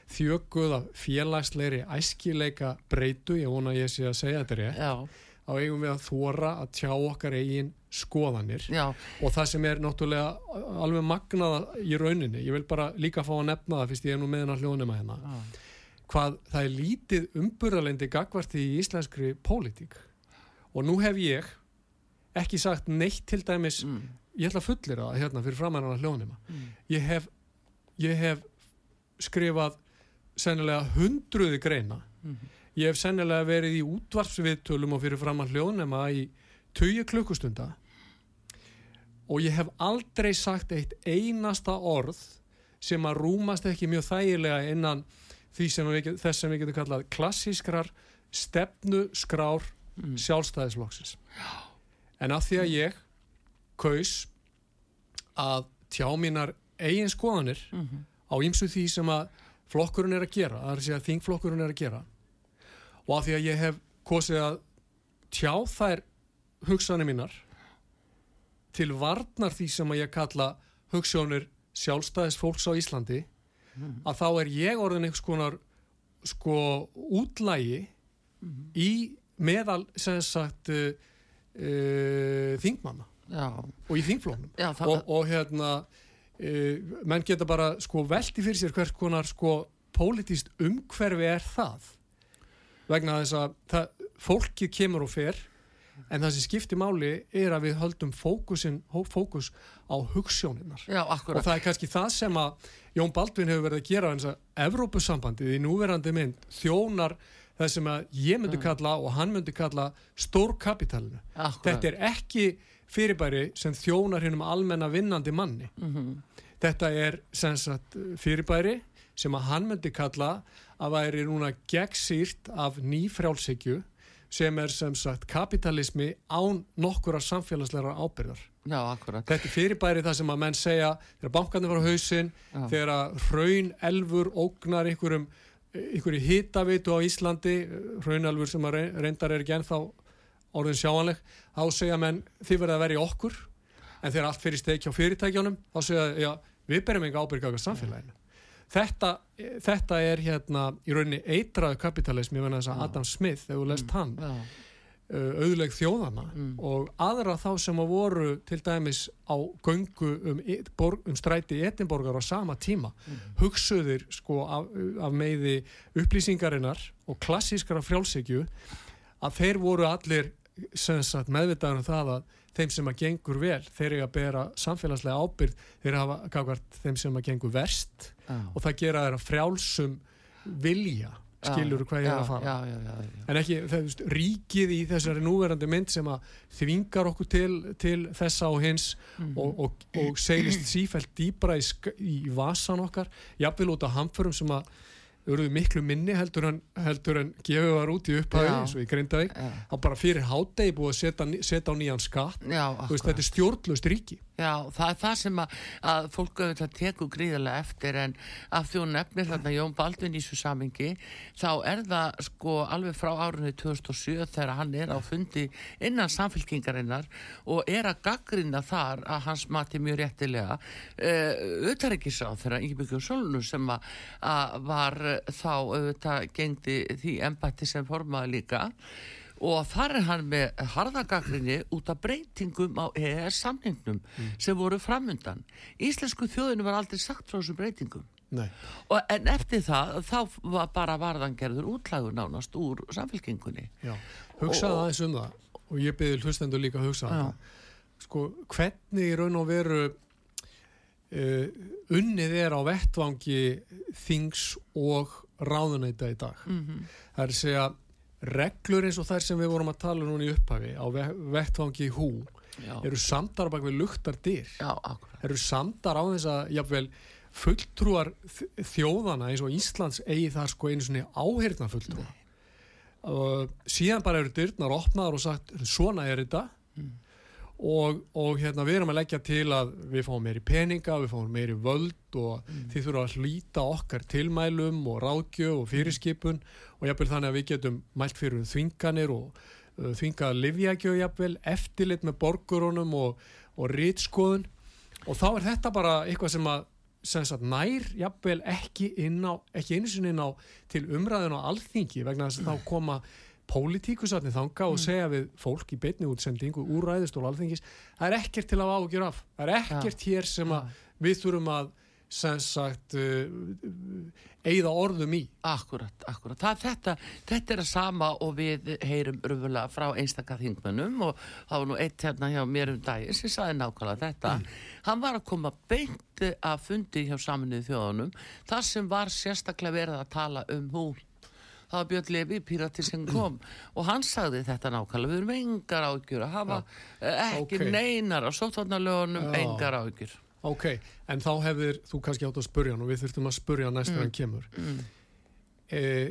B: þjöguða félagsleiri æskileika breytu, ég vona að ég sé að segja þetta rétt Já þá eigum við að þóra að tjá okkar eigin skoðanir Já. og það sem er náttúrulega alveg magnaða í rauninni, ég vil bara líka fá að nefna það fyrst ég er nú meðan að hljóðnum að hérna Já. hvað það er lítið umburðalendi gagvart í íslenskri pólitík og nú hef ég ekki sagt neitt til dæmis mm. ég ætla að fullir það hérna fyrir framæðan að hljóðnum mm. ég hef ég hef skrifað sennilega hundruði greina mm. Ég hef sennilega verið í útvarsviðtölum og fyrir fram að hljóðnema í tögja klukkustunda og ég hef aldrei sagt eitt einasta orð sem að rúmast ekki mjög þægilega innan sem við, þess sem við getum kallað klassískrar stefnu skrár mm. sjálfstæðisflokksins. En af því að ég kaus að tjá mínar eigin skoðanir mm -hmm. á ýmsu því sem að flokkurinn er að gera, það er að segja þingflokkurinn er að gera og af því að ég hef kosið að tjá þær hugsanir mínar til varnar því sem að ég kalla hugsanir sjálfstæðis fólks á Íslandi mm. að þá er ég orðin einhvers konar sko útlægi mm. í meðal sem sagt uh, uh, þingmanna Já. og í þingflónum og, og hérna menn geta bara sko veldi fyrir sér hvers konar sko pólitíst umhverfi er það. Vegna þess að það, fólkið kemur og fer en það sem skiptir máli er að við höldum fókusin, fókus á hugssjóninnar Já, og það er kannski það sem að Jón Baldvin hefur verið að gera eins að Evrópusambandið í núverandi mynd þjónar það sem að ég myndi mm. kalla og hann myndi kalla stórkapitalinu. Þetta er ekki fyrirbæri sem þjónar hennum almenna vinnandi manni mm -hmm. þetta er sagt, fyrirbæri sem að hann myndi kalla að væri núna gegnsýrt af nýfrjálshyggju sem er sem sagt kapitalismi án nokkura samfélagsleira ábyrðar.
A: Já, akkurat.
B: Þetta er fyrirbæri það sem að menn segja þegar bankarnir fara á hausin, Já. þegar að hraun elfur ógnar einhverjum einhverju hitavitu á Íslandi hraunalfur sem að reyndar er ekki ennþá orðin sjáanleg þá segja menn þið verða að vera í okkur en þegar allt fyrir steikja á fyrirtækjónum þá segja já, við berjum enga ábyrg á samfélaginu þetta, þetta er hérna í rauninni eitraðu kapitalism ég menna þess að Adam Smith, þegar þú lest mm. hann. Uh, auðleg þjóðana mm. og aðra þá sem að voru til dæmis á göngu um, um stræti í Edinborgar á sama tíma mm. hugsuðir sko af, af meiði upplýsingarinnar og klassískara frjálsíkju að þeir voru allir meðvitaður um það að þeim sem að gengur vel, þeir eru að bera samfélagslega ábyrg, þeir hafa gafkvært þeim sem að gengur verst ah. og það gera þeirra frjálsum vilja, skilur þú hvað ég er að fara
A: já, já, já,
B: en ekki veist, ríkið í þessari núverandi mynd sem að þvingar okkur til, til þessa og hins mm. og, og, og seglist sífælt dýbra í, í vasan okkar, jafnvel út af hamförum sem að auðvitað miklu minni heldur en, heldur en gefið var út í upphæði eins og í Grindavík. Þá bara fyrir hátegi búið að setja, setja á nýjan skatt. Veist, þetta er stjórnlust ríki
A: Já, það er það sem að, að fólk auðvitað teku gríðarlega eftir en því hún nefnir þarna Jón Baldvin í þessu samingi þá er það sko alveg frá árunni 2007 þegar hann er á fundi innan samfélkingarinnar og er að gaggrina þar að hans mati mjög réttilega auðvitað ekki sá þegar Íbjörgjur Solnur sem að, að var þá auðvitað gengdi því embætti sem formaði líka. og þar er hann með harðagakrinni út af breytingum á EES samningnum mm. sem voru framundan. Íslensku þjóðinu var aldrei sagt frá þessum breytingum. Og, en eftir það þá var bara varðangerður útlægur nánast úr samfélkingunni
B: Já, hugsaði aðeins um það. Og ég byrði hlustendur líka að hugsa það. Sko, hvernig í raun og veru uh, unnið er á vettvangi þings og ráðunæta í dag? Mm -hmm. það er að segja reglur eins og þær sem við vorum að tala núna í upphafi á vettvangi hú Já. eru samdar bak við luktar dyr. Já, eru samdar á þess að jafnvel, fulltrúar þjóðana eins og Íslands eigi það sko einu svona áheirna fulltrúa og síðan bara eru dyrnar opnaðar og sagt svona er þetta. Mm. Og, og hérna við erum að leggja til að við fáum meiri peninga, við fáum meiri völd og mm. þið þurfum að hlýta okkar tilmælum og ráðgjöf og fyrirskipun og jáfnvel þannig að við getum mælt fyrir þvinganir og uh, þvingað livjagjöf jáfnvel, eftirlit með borgurunum og, og rýtskoðun og þá er þetta bara eitthvað sem að sem sagt, nær jáfnvel ekki inn á, ekki einu sinni inn á til umræðin á alþingi vegna þess að þá koma pólitíkusatni þanga og mm. segja við fólk í beitni útsendingu úr ræðistól alþengis, það er ekkert til að ágjur af það er ekkert ja. hér sem að við þurfum að sem sagt uh, eigða orðum í
A: Akkurat, akkurat, það, þetta, þetta er að sama og við heyrum röfulega frá einstakka þingmennum og það var nú eitt hérna hjá mér um daginn sem saði nákvæmlega þetta mm. hann var að koma beint að fundi hjá saminuð þjóðunum þar sem var sérstaklega verið að tala um hún það var Björn Levi, pírati sem kom og hann sagði þetta nákvæmlega við erum engar ágjur að hafa ja. Ekki okay. neinar á sótvarnalögunum ja. engar ágjur
B: Ok, en þá hefur þú kannski átt að spurja hann og við þurftum að spurja næst þegar mm. hann kemur mm. eh,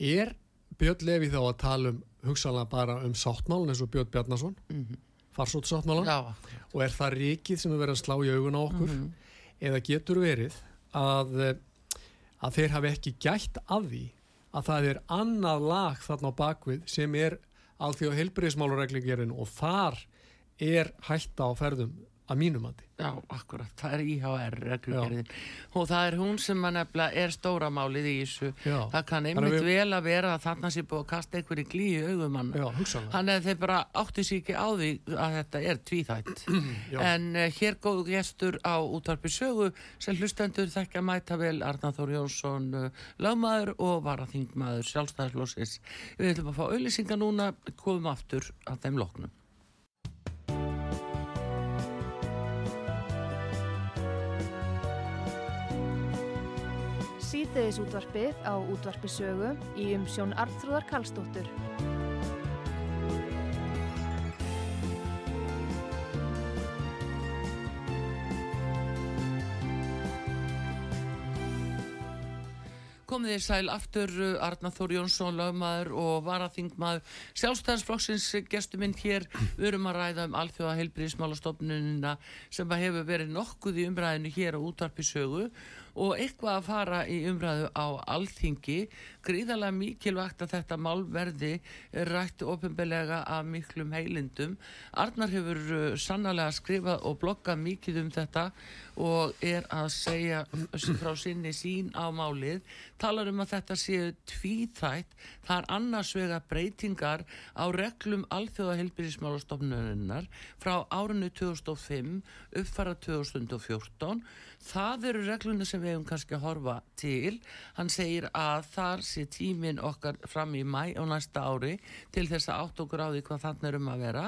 B: Er Björn Levi þá að tala um hugsalega bara um sáttmálun eins og Björn Bjarnason mm -hmm. farsótt sáttmálun og er það ríkið sem er verið að slá í augun á okkur -hmm. eða getur verið að eh, að þeir hafi ekki gætt af því að það er annað lag þarna á bakvið sem er alþjóð heilbriðismálureglingerinn og þar er hætta á ferðum að mínumandi.
A: Já, akkurat, það er IHR reglugerðin og það er hún sem að nefnilega er stóra málið í þessu. Já. Það kann einmitt við... vel að vera að þarna sé búið að kasta einhverju glíu augumann. Þannig að þeir bara átti sér ekki á því að þetta er tvíþætt. (clears throat) en uh, hér góðu gestur á útvarpi sögu sem hlustendur þekkja mæta vel Arnáþór Jónsson uh, lagmaður og varaþingmaður sjálfstæðarslósis. Við ætlum að fá auðlýsinga núna, komum aftur að þeim loknum.
C: Síðdeðisútvarpið á útvarpisögu í umsjón Arnþróðar Karlsdóttur.
A: komið þið sæl aftur Arna Þór Jónsson, lagmaður og varaþingmaður sjálfstæðarsflokksins gestuminn hér, við erum að ræða um alþjóða heilbríðismálastofnunina sem hefur verið nokkuð í umræðinu hér á útvarpisögu og eitthvað að fara í umræðu á alþingi gríðarlega mikilvægt að þetta málverði rætti ofinbelega af miklum heilindum. Arnar hefur uh, sannlega skrifað og bloggað mikið um þetta og er að segja frá sinni sín á málið. Talar um að þetta séu tvíþætt. Það er annars vega breytingar á reglum alþjóða helbíðismálastofnuninnar frá árunnu 2005 uppfara 2014 það eru regluna sem við hefum kannski að horfa til. Hann segir að þar sé tímin okkar fram í mæ og næsta ári til þess að átt á því hvað þannig er um að vera.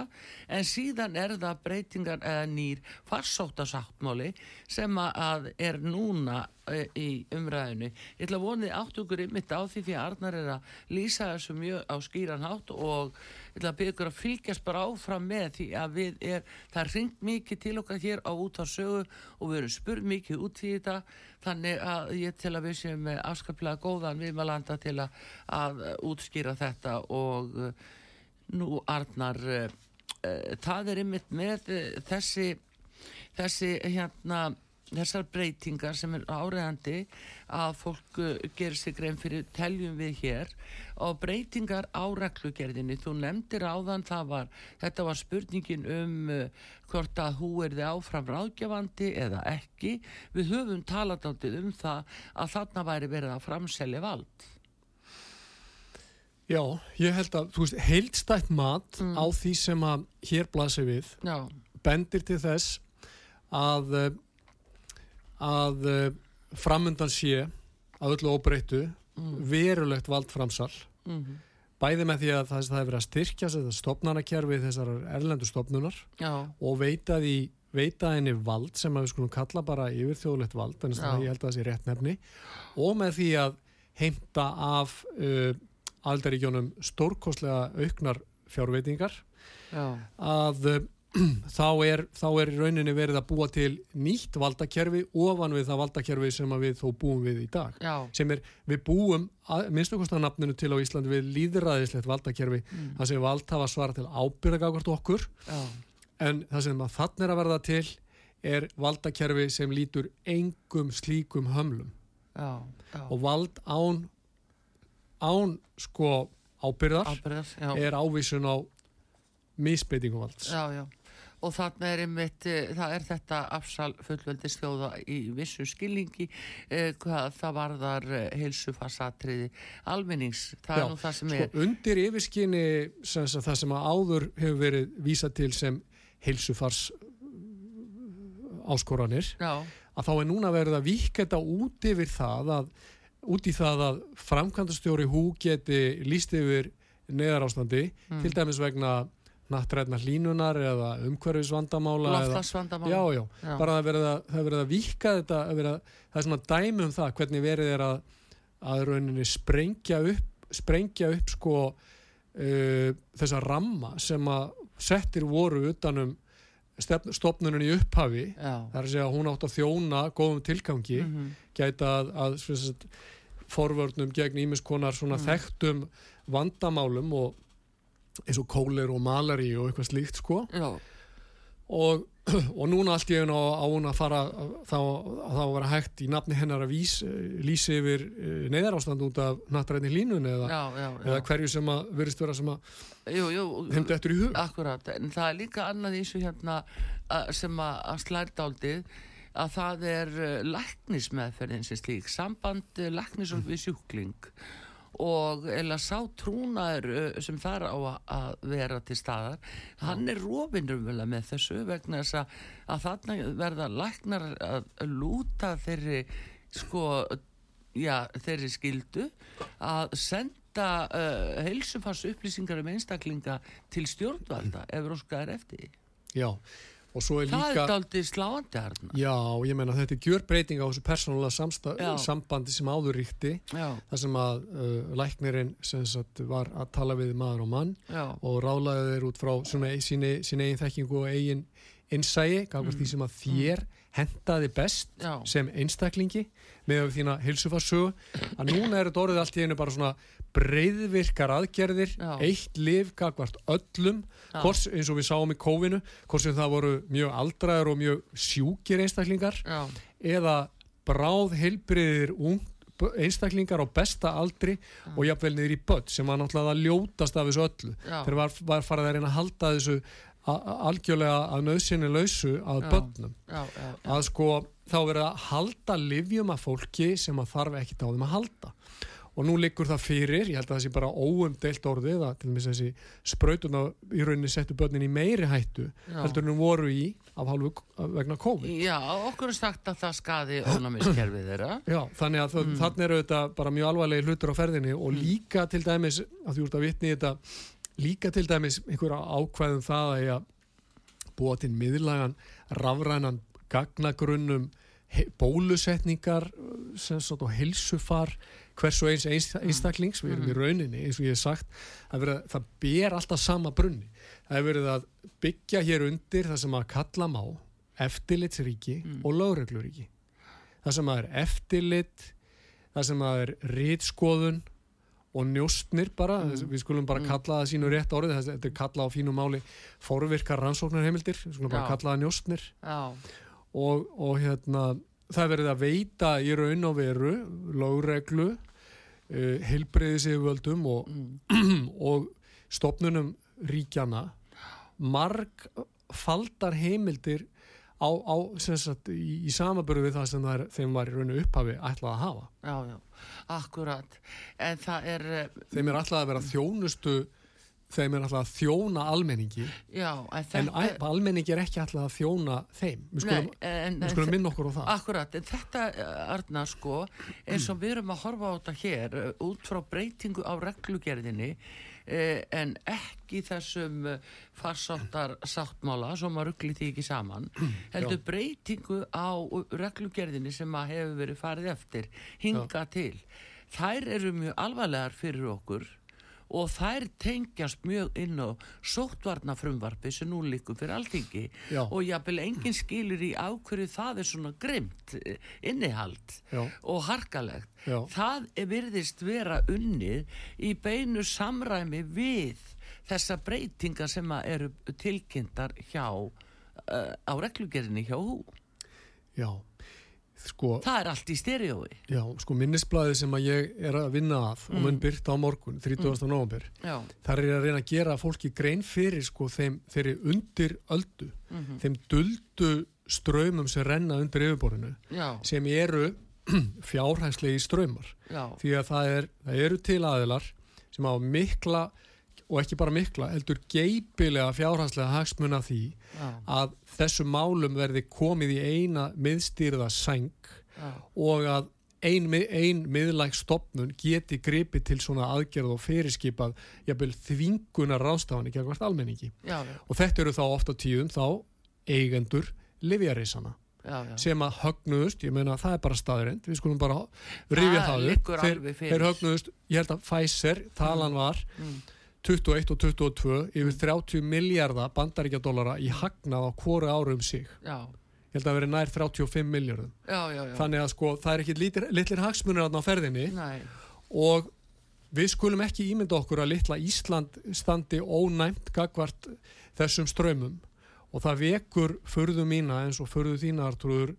A: En síðan er það breytingar eða nýr farsóttasáttmáli sem að er núna í umræðinu. Ég ætla að vonið átt okkur ymmit á því því að Arnar er að lýsa þessu mjög á skýran hátt og ég ætla að byggja ykkur að fylgjast bara áfram með því að við er, það ringt mikið til okkar hér á út á sögu og við erum spurð mikið út í þetta þannig að ég til að við séum afskaplega góðan viðmalanda til að, að útskýra þetta og uh, nú Arnar uh, það er ymmit með þessi þessi hérna þessar breytingar sem er áreðandi að fólk uh, gerir sig grein fyrir teljum við hér og breytingar á reglugerðinni þú nefndir áðan var, þetta var spurningin um uh, hvort að hú er þið áfram ráðgjafandi eða ekki við höfum talat áttið um það að þarna væri verið að framselja vald
B: Já, ég held að, þú veist, heildstætt mat mm. á því sem að hér blasir við Já. bendir til þess að uh, að uh, framundan sé að öllu óbreyttu mm. verulegt valdframsal mm -hmm. bæði með því að það, það er verið að styrkja þetta stopnarnakerfi þessar erlendu stopnunar Já. og veita því veita henni vald sem að við skulum kalla bara yfir þjóðlegt vald, en það ég held að það sé rétt nefni og með því að heimta af uh, aldaríkjónum stórkoslega auknar fjárveitingar Já. að uh, (clears throat) þá er, þá er rauninni verið að búa til nýtt valdakerfi ofan við það valdakerfi sem við þó búum við í dag Já. sem er, við búum minnstakostanapninu til á Íslandi við líðræðislegt valdakerfi mm. það sem vald hafa svara til ábyrðagagvart okkur Já. en það sem að þann er að verða til er valdakerfi sem lítur engum slíkum hömlum Já. og vald án án sko ábyrðar, ábyrðar er ávísun á misbeitingum valds
A: Já, já og þarna er einmitt, eh, það er þetta afsal fullveldis þjóða í vissu skilningi eh, hvað það varðar eh, heilsufarsatriði almennings, það Já, er nú það sem sko,
B: er undir yfirskinni sem það sem áður hefur verið vísa til sem heilsufars áskoranir Já. að þá er núna verið að vika þetta út yfir það að út í það að framkvæmdastjóri hú geti líst yfir neðar ástandi mm. til dæmis vegna nattræðna hlínunar eða umhverfisvandamála já, bara það verið að, verið að vika þetta að að, það er svona dæmi um það hvernig verið er að að rauninni sprengja upp sprengja upp sko uh, þessa ramma sem að settir voru utanum stopnunum í upphafi já. það er að segja að hún átt að þjóna góðum tilgangi mm -hmm. gæta að, að forvörnum gegn ímiskonar svona mm. þekktum vandamálum og eins og kólir og malari og eitthvað slíkt sko. Og, (clears throat) og núna allt ég á, á hún að fara þá að vera hægt í nafni hennar að vís, lýsi yfir eh, neyðarástand út af nattræðni hlínun eða, já, já, já. eða hverju sem að verist vera sem að hefndi eftir í hug.
A: Akkurat, en það er líka annað í þessu hérna sem að slærta áldið að það er eh, læknismeðferðin sem slík, samband eh, læknis og við sjúkling. og eða sá trúnaður sem þar á að vera til staðar hann er rofinrum vel að með þessu vegna þess að, að þarna verða læknar að lúta þeirri sko já, þeirri skildu að senda uh, heilsufars upplýsingar um einstaklinga til stjórnvalda ef róska er eftir
B: Já
A: Það líka, er aldrei sláandi hérna.
B: Já, ég menna þetta er gjörbreyting á þessu persónulega sambandi sem áður ríkti þar sem að uh, læknirinn sem sagt, var að tala við maður og mann Já. og rálaði þeir út frá sín eigin þekkingu og eigin innsægi, gafast mm. því sem að þér mm. hendaði best Já. sem einstaklingi með þína hilsufarsögu að núna er þetta orðið allt í einu bara svona breyðvirkar aðgerðir Já. eitt liv gagvart öllum hvors, eins og við sáum í kófinu hvort sem það voru mjög aldraður og mjög sjúkir einstaklingar Já. eða bráð heilbriðir einstaklingar á besta aldri Já. og jafnvel niður í börn sem var náttúrulega að ljótast af þessu öllu. Þegar var, var farið að reyna að halda þessu algjörlega að nöðsynni lausu að börnum. Að sko þá verið að halda livjum að fólki sem að þarf ekki á þeim að halda og nú liggur það fyrir, ég held að það sé bara óumdelt orðið að til og með þessi sprautuna í rauninni settu börnin í meiri hættu Já. heldur en voru í af hálfu vegna COVID.
A: Já, okkur er sagt að það skadi ónæmiskerfið þeirra. (clears throat)
B: Já, þannig að mm. þannig eru þetta bara mjög alvarlega hlutur á ferðinni og mm. líka til dæmis, að þú ert að vitni þetta, líka til dæmis einhverja ákvæðum það að ég að búa til miðlagan rafrænan gagnagrunnum bólusetningar og helsufar hversu eins mm. einstaklings við erum í mm. rauninni eins og ég hef sagt að það ber alltaf sama brunni það hefur verið að byggja hér undir það sem að kalla má eftirlitsríki mm. og lögregluríki það sem að er eftirlit það sem að er rítskoðun og njóstnir bara, mm. við skulum bara mm. kalla það sínu rétt orðið, þetta er kalla á fínu máli forvirkar rannsóknarheimildir við skulum Já. bara kalla það njóstnir og, og hérna það verið að veita í raun og veru lögreglu uh, heilbreyði sig völdum og, mm. (clears throat) og stopnunum ríkjana marg faldar heimildir á, á sagt, í, í samaböru við það sem það er, þeim var í raun og upphafi ætlað að hafa
A: Já, já, akkurat en það er
B: eh, Þeim er ætlað að vera þjónustu þeim er alltaf að þjóna almenningi
A: Já, en,
B: en almenningi er ekki alltaf að þjóna þeim við skulum, skulum minna okkur á það
A: Akkurat, en þetta Arna sko eins og við erum að horfa á þetta hér út frá breytingu á reglugerðinni Eh, en ekki þessum eh, farsáttar sáttmála sem að ruggli því ekki saman heldur Já. breytingu á reglugerðinni sem að hefur verið farið eftir hinga Já. til þær eru mjög alvarlegar fyrir okkur og þær tengjast mjög inn á sóttvarna frumvarfi sem nú likur fyrir alltingi Já. og jáfnvel engin skilur í ákverju það er svona grimt eh, innihald Já. og harkalegt Já. það virðist vera unnið í beinu samræmi við þessa breytinga sem eru tilkynntar hjá uh, á reglugjörðinni hjá hú
B: Já
A: Sko, það er allt í styrjói
B: Já, sko minnisblæði sem að ég er að vinna að mm. og mun byrta á morgun, 30. Mm. november þar er að reyna að gera fólki grein fyrir sko þeim þeirri undir öldu, mm -hmm. þeim duldu ströymum sem renna undir yfirborinu Já. sem eru (clears throat) fjárhægslegi ströymar því að það, er, það eru til aðilar sem á mikla og ekki bara mikla, heldur geipilega fjárhanslega hagsmuna því Já. að þessu málum verði komið í eina miðstýrða sæng Já. og að ein, ein miðlæg stopnun geti gripið til svona aðgerð og fyrirskipað jafnvel þvingunar rástafan ekki að hvert almenningi. Já, og þetta eru þá ofta tíðum þá eigendur livjarísana sem að högnuðust, ég meina það er bara staðrind við skulum bara rifja það upp. þeir, þeir högnuðust, ég held að Pfizer, talan var mm 21 og 22 yfir 30 miljardar bandaríkjadólara í hagnað á hverju áru um sig.
A: Já.
B: ég held að það veri nær 35 miljardum þannig að sko það er ekki litlir, litlir hagsmunir á ferðinni.
A: Nei.
B: og við skulum ekki ímynda okkur að litla Ísland standi ónæmt gagvart þessum strömmum og það vekur förðu mína eins og förðu þína Artur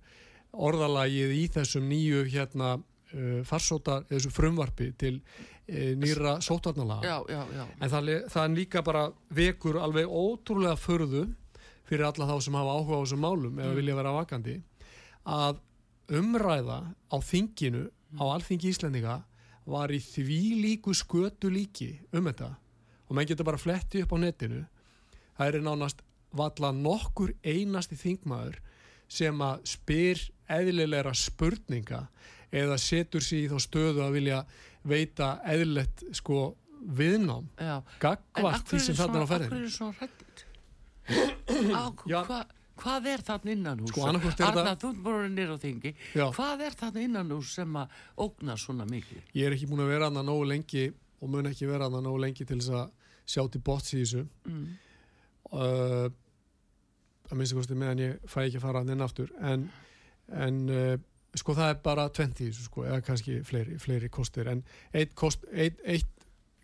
B: orðalagið í þessum nýju hérna uh, farsóta, þessu frumvarfi til nýra sótarnalaga en það, það er líka bara vekur alveg ótrúlega förðu fyrir alla þá sem hafa áhuga á þessum málum eða mm. vilja vera vakandi að umræða á þinginu mm. á alþingi Íslendinga var í því líku skötu líki um þetta og maður getur bara fletti upp á netinu það er nánast valla nokkur einasti þingmaður sem að spyr eðlilegra spurninga eða setur sér í þá stöðu að vilja veita eðlert sko viðnám gagvart því sem þarna er á ferðin
A: akkur er svona hrættit? (coughs) Hva, hvað er þarna innan hús? Sko, Arna, þú bara nýra á þingi Já. hvað er þarna innan hús sem að ógna svona mikið?
B: Ég er ekki búin að vera aðna nógu lengi og mun ekki vera aðna nógu lengi til þess að sjá til bots í þessu mm. uh, að minnst að kosti meðan ég fæ ekki að fara að inn aftur en, en uh, sko það er bara 20 sko, eða kannski fleiri, fleiri kostir. En eitt, kost, eitt, eitt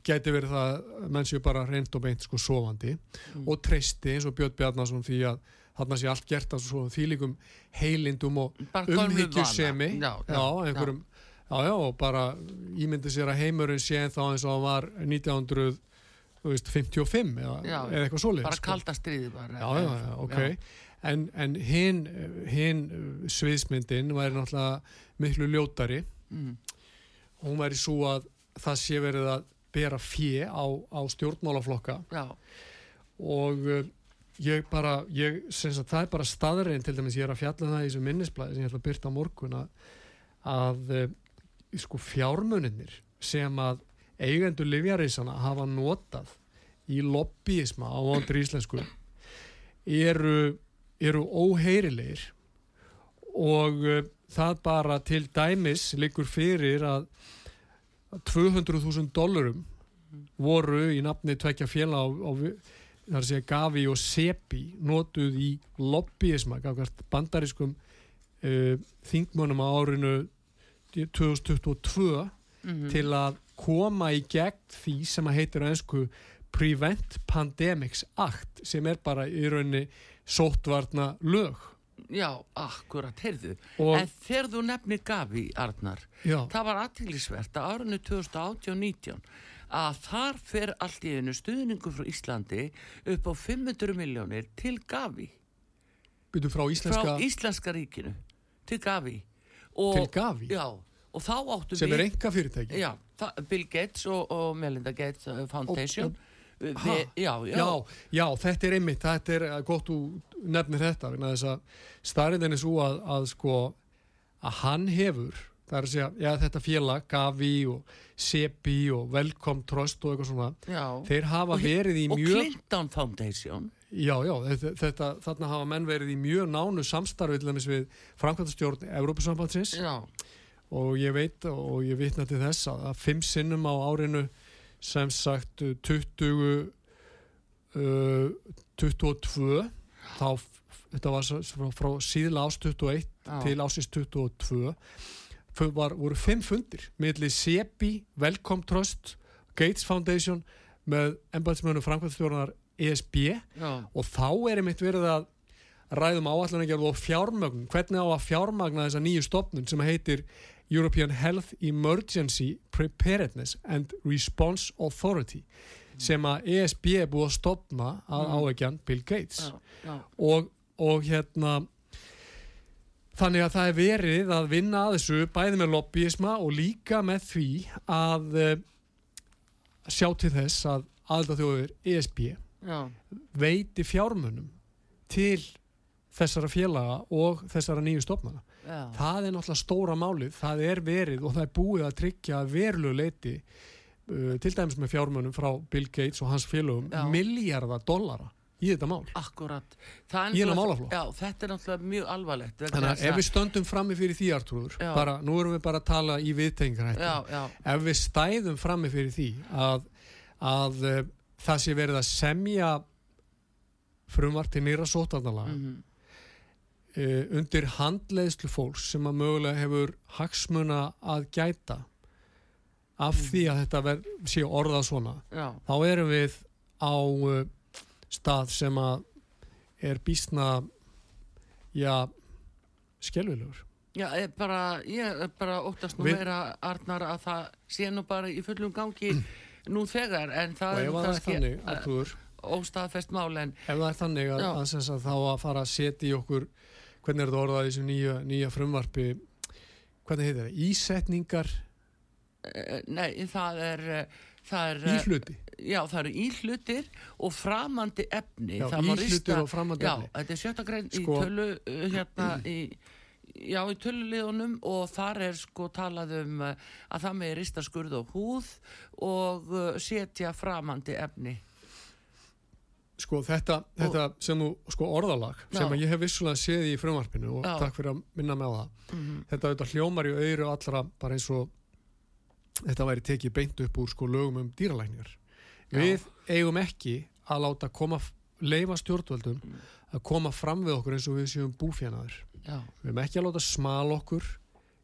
B: geti verið það að menn séu bara reynd og beint sko sofandi mm. og treysti eins og Björn Bjarnason því að þarna sé allt gert að svo því líkum heilindum og umhyggjusemi já, já, já, einhverjum já, já, og bara ímyndi sér að heimurinn sé en þá eins og það var 1955 eða, eða eitthvað svolít
A: bara sko. kalda stríði bara.
B: Já, já, já, ok en, en hinn hin sviðsmyndin væri náttúrulega miklu ljótari mm. hún væri svo að það sé verið að bera fjö á, á stjórnmálaflokka
A: Já.
B: og uh, ég bara ég, að, það er bara staðrein til dæmis ég er að fjalla um það í þessu minnisblæði sem ég ætla að byrta morgun að, að uh, sko fjármuninnir sem að eigendur livjarísana hafa notað í lobbyisma á vandur íslensku eru eru óheyrilegir og uh, það bara til dæmis likur fyrir að 200.000 dólarum voru í nafni tvekja fjela á, á þar sé Gavi og Sepi notuð í lobbyisma bandariskum uh, þingmönum á árinu 2022 mm -hmm. til að koma í gegn því sem að heitir á ennsku Prevent Pandemics Act sem er bara í rauninni sóttvarna lög
A: Já, akkurat, heyrðu. Og en þegar þú nefnir Gavi, Arnar já. það var aðtæklusvert að árunni 2018-19 að þar fer allt í einu stuðningu frá Íslandi upp á 500 miljónir til Gavi.
B: Byrju frá Íslenska
A: frá Íslenska ríkinu til Gavi.
B: Og, Til Gavi?
A: Já, og þá áttu
B: við sem er enga fyrirtæki
A: Já, Bill Gates og, og Melinda Gates Foundation. Og,
B: Vi, já, já. Já, já, þetta er einmitt, þetta er gott úr nefnir þetta, þess að starrindin er svo að, að sko að hann hefur, það er að segja já, þetta félag, Gavi og Sepi og Welcome Trust og eitthvað svona,
A: já.
B: þeir hafa og, verið í mjög...
A: Og Clinton Foundation
B: Já, já, þetta, þarna hafa menn verið í mjög nánu samstarfið við Frankvæntastjórn Európa-sambandsins og ég veit og ég vitna til þess að fimm sinnum á árinu sem sagt 20 uh, 22 þá þetta var frá, frá síðla ás 21 Já. til ásins 22 var, voru fimm fundir meðli SEPI, Welcome Trust Gates Foundation með ennbæðismönu Frankvæntastjórnar ESB Já. og þá er einmitt verið að ræðum áallanlegjörð og fjármögn hvernig á að fjármagna þessa nýju stopnun sem heitir European Health Emergency Preparedness and Response Authority mm. sem að ESB er búið að stopna að mm. áveikjan Bill Gates
A: já, já.
B: Og, og hérna þannig að það er verið að vinna að þessu bæði með lobbyisma og líka með því að uh, sjá til þess að aðlað þjóður ESB
A: já.
B: veiti fjármunum til þessara félaga og þessara nýju stopnana Já. það er náttúrulega stóra málið það er verið og það er búið að tryggja verlu leiti uh, til dæmis með fjármönum frá Bill Gates og hans félögum miljardar dollara í þetta mál.
A: Akkurat
B: í þetta málaflokk.
A: Já, þetta er náttúrulega mjög alvarlegt.
B: Þannig að ef við stöndum frammi fyrir því Artrúður bara, nú erum við bara að tala í viðtengar ef við stæðum frammi fyrir því að, að uh, það sé verið að semja frumvart til nýra sótandalaga mm -hmm uh, undir handleiðslu fólks sem að mögulega hefur hagsmuna að gæta af mm. því að þetta ver, sé orðað svona
A: Já.
B: þá erum við á uh, stað sem að er bísna já skjálfilegur
A: Já, ég bara, ég bara óttast nú við... meira Arnar að það sé nú bara í fullum gangi (clears throat) nú þegar en það
B: er kannski þannig,
A: óstaðfest mál en
B: ef það er þannig að, að, að þá að fara að setja í okkur hvernig er þetta orðað í þessu nýja, nýja frumvarfi hvernig heitir það, ísetningar?
A: Uh, Nei, það er, það er
B: Íhluti?
A: Já, það eru íhlutir og framandi efni.
B: Já, íhlutir og framandi
A: já, efni. Já, þetta er sjötta grein sko, í tölu hérna í Já, í töluleðunum og þar er sko talað um að það með rista skurð og húð og setja framandi efni
B: Sko þetta, þetta sem þú, sko orðalag já. sem ég hef vissulega séð í frumvarpinu og já. takk fyrir að minna með það
A: mm -hmm.
B: þetta, þetta hljómar í auðru allra bara eins og þetta væri tekið beint upp úr sko lögum um dýralækningar við eigum ekki að láta koma leifa stjórnvöldum mm. að koma fram við okkur eins og við séum búfjanaður við eigum ekki að láta smal okkur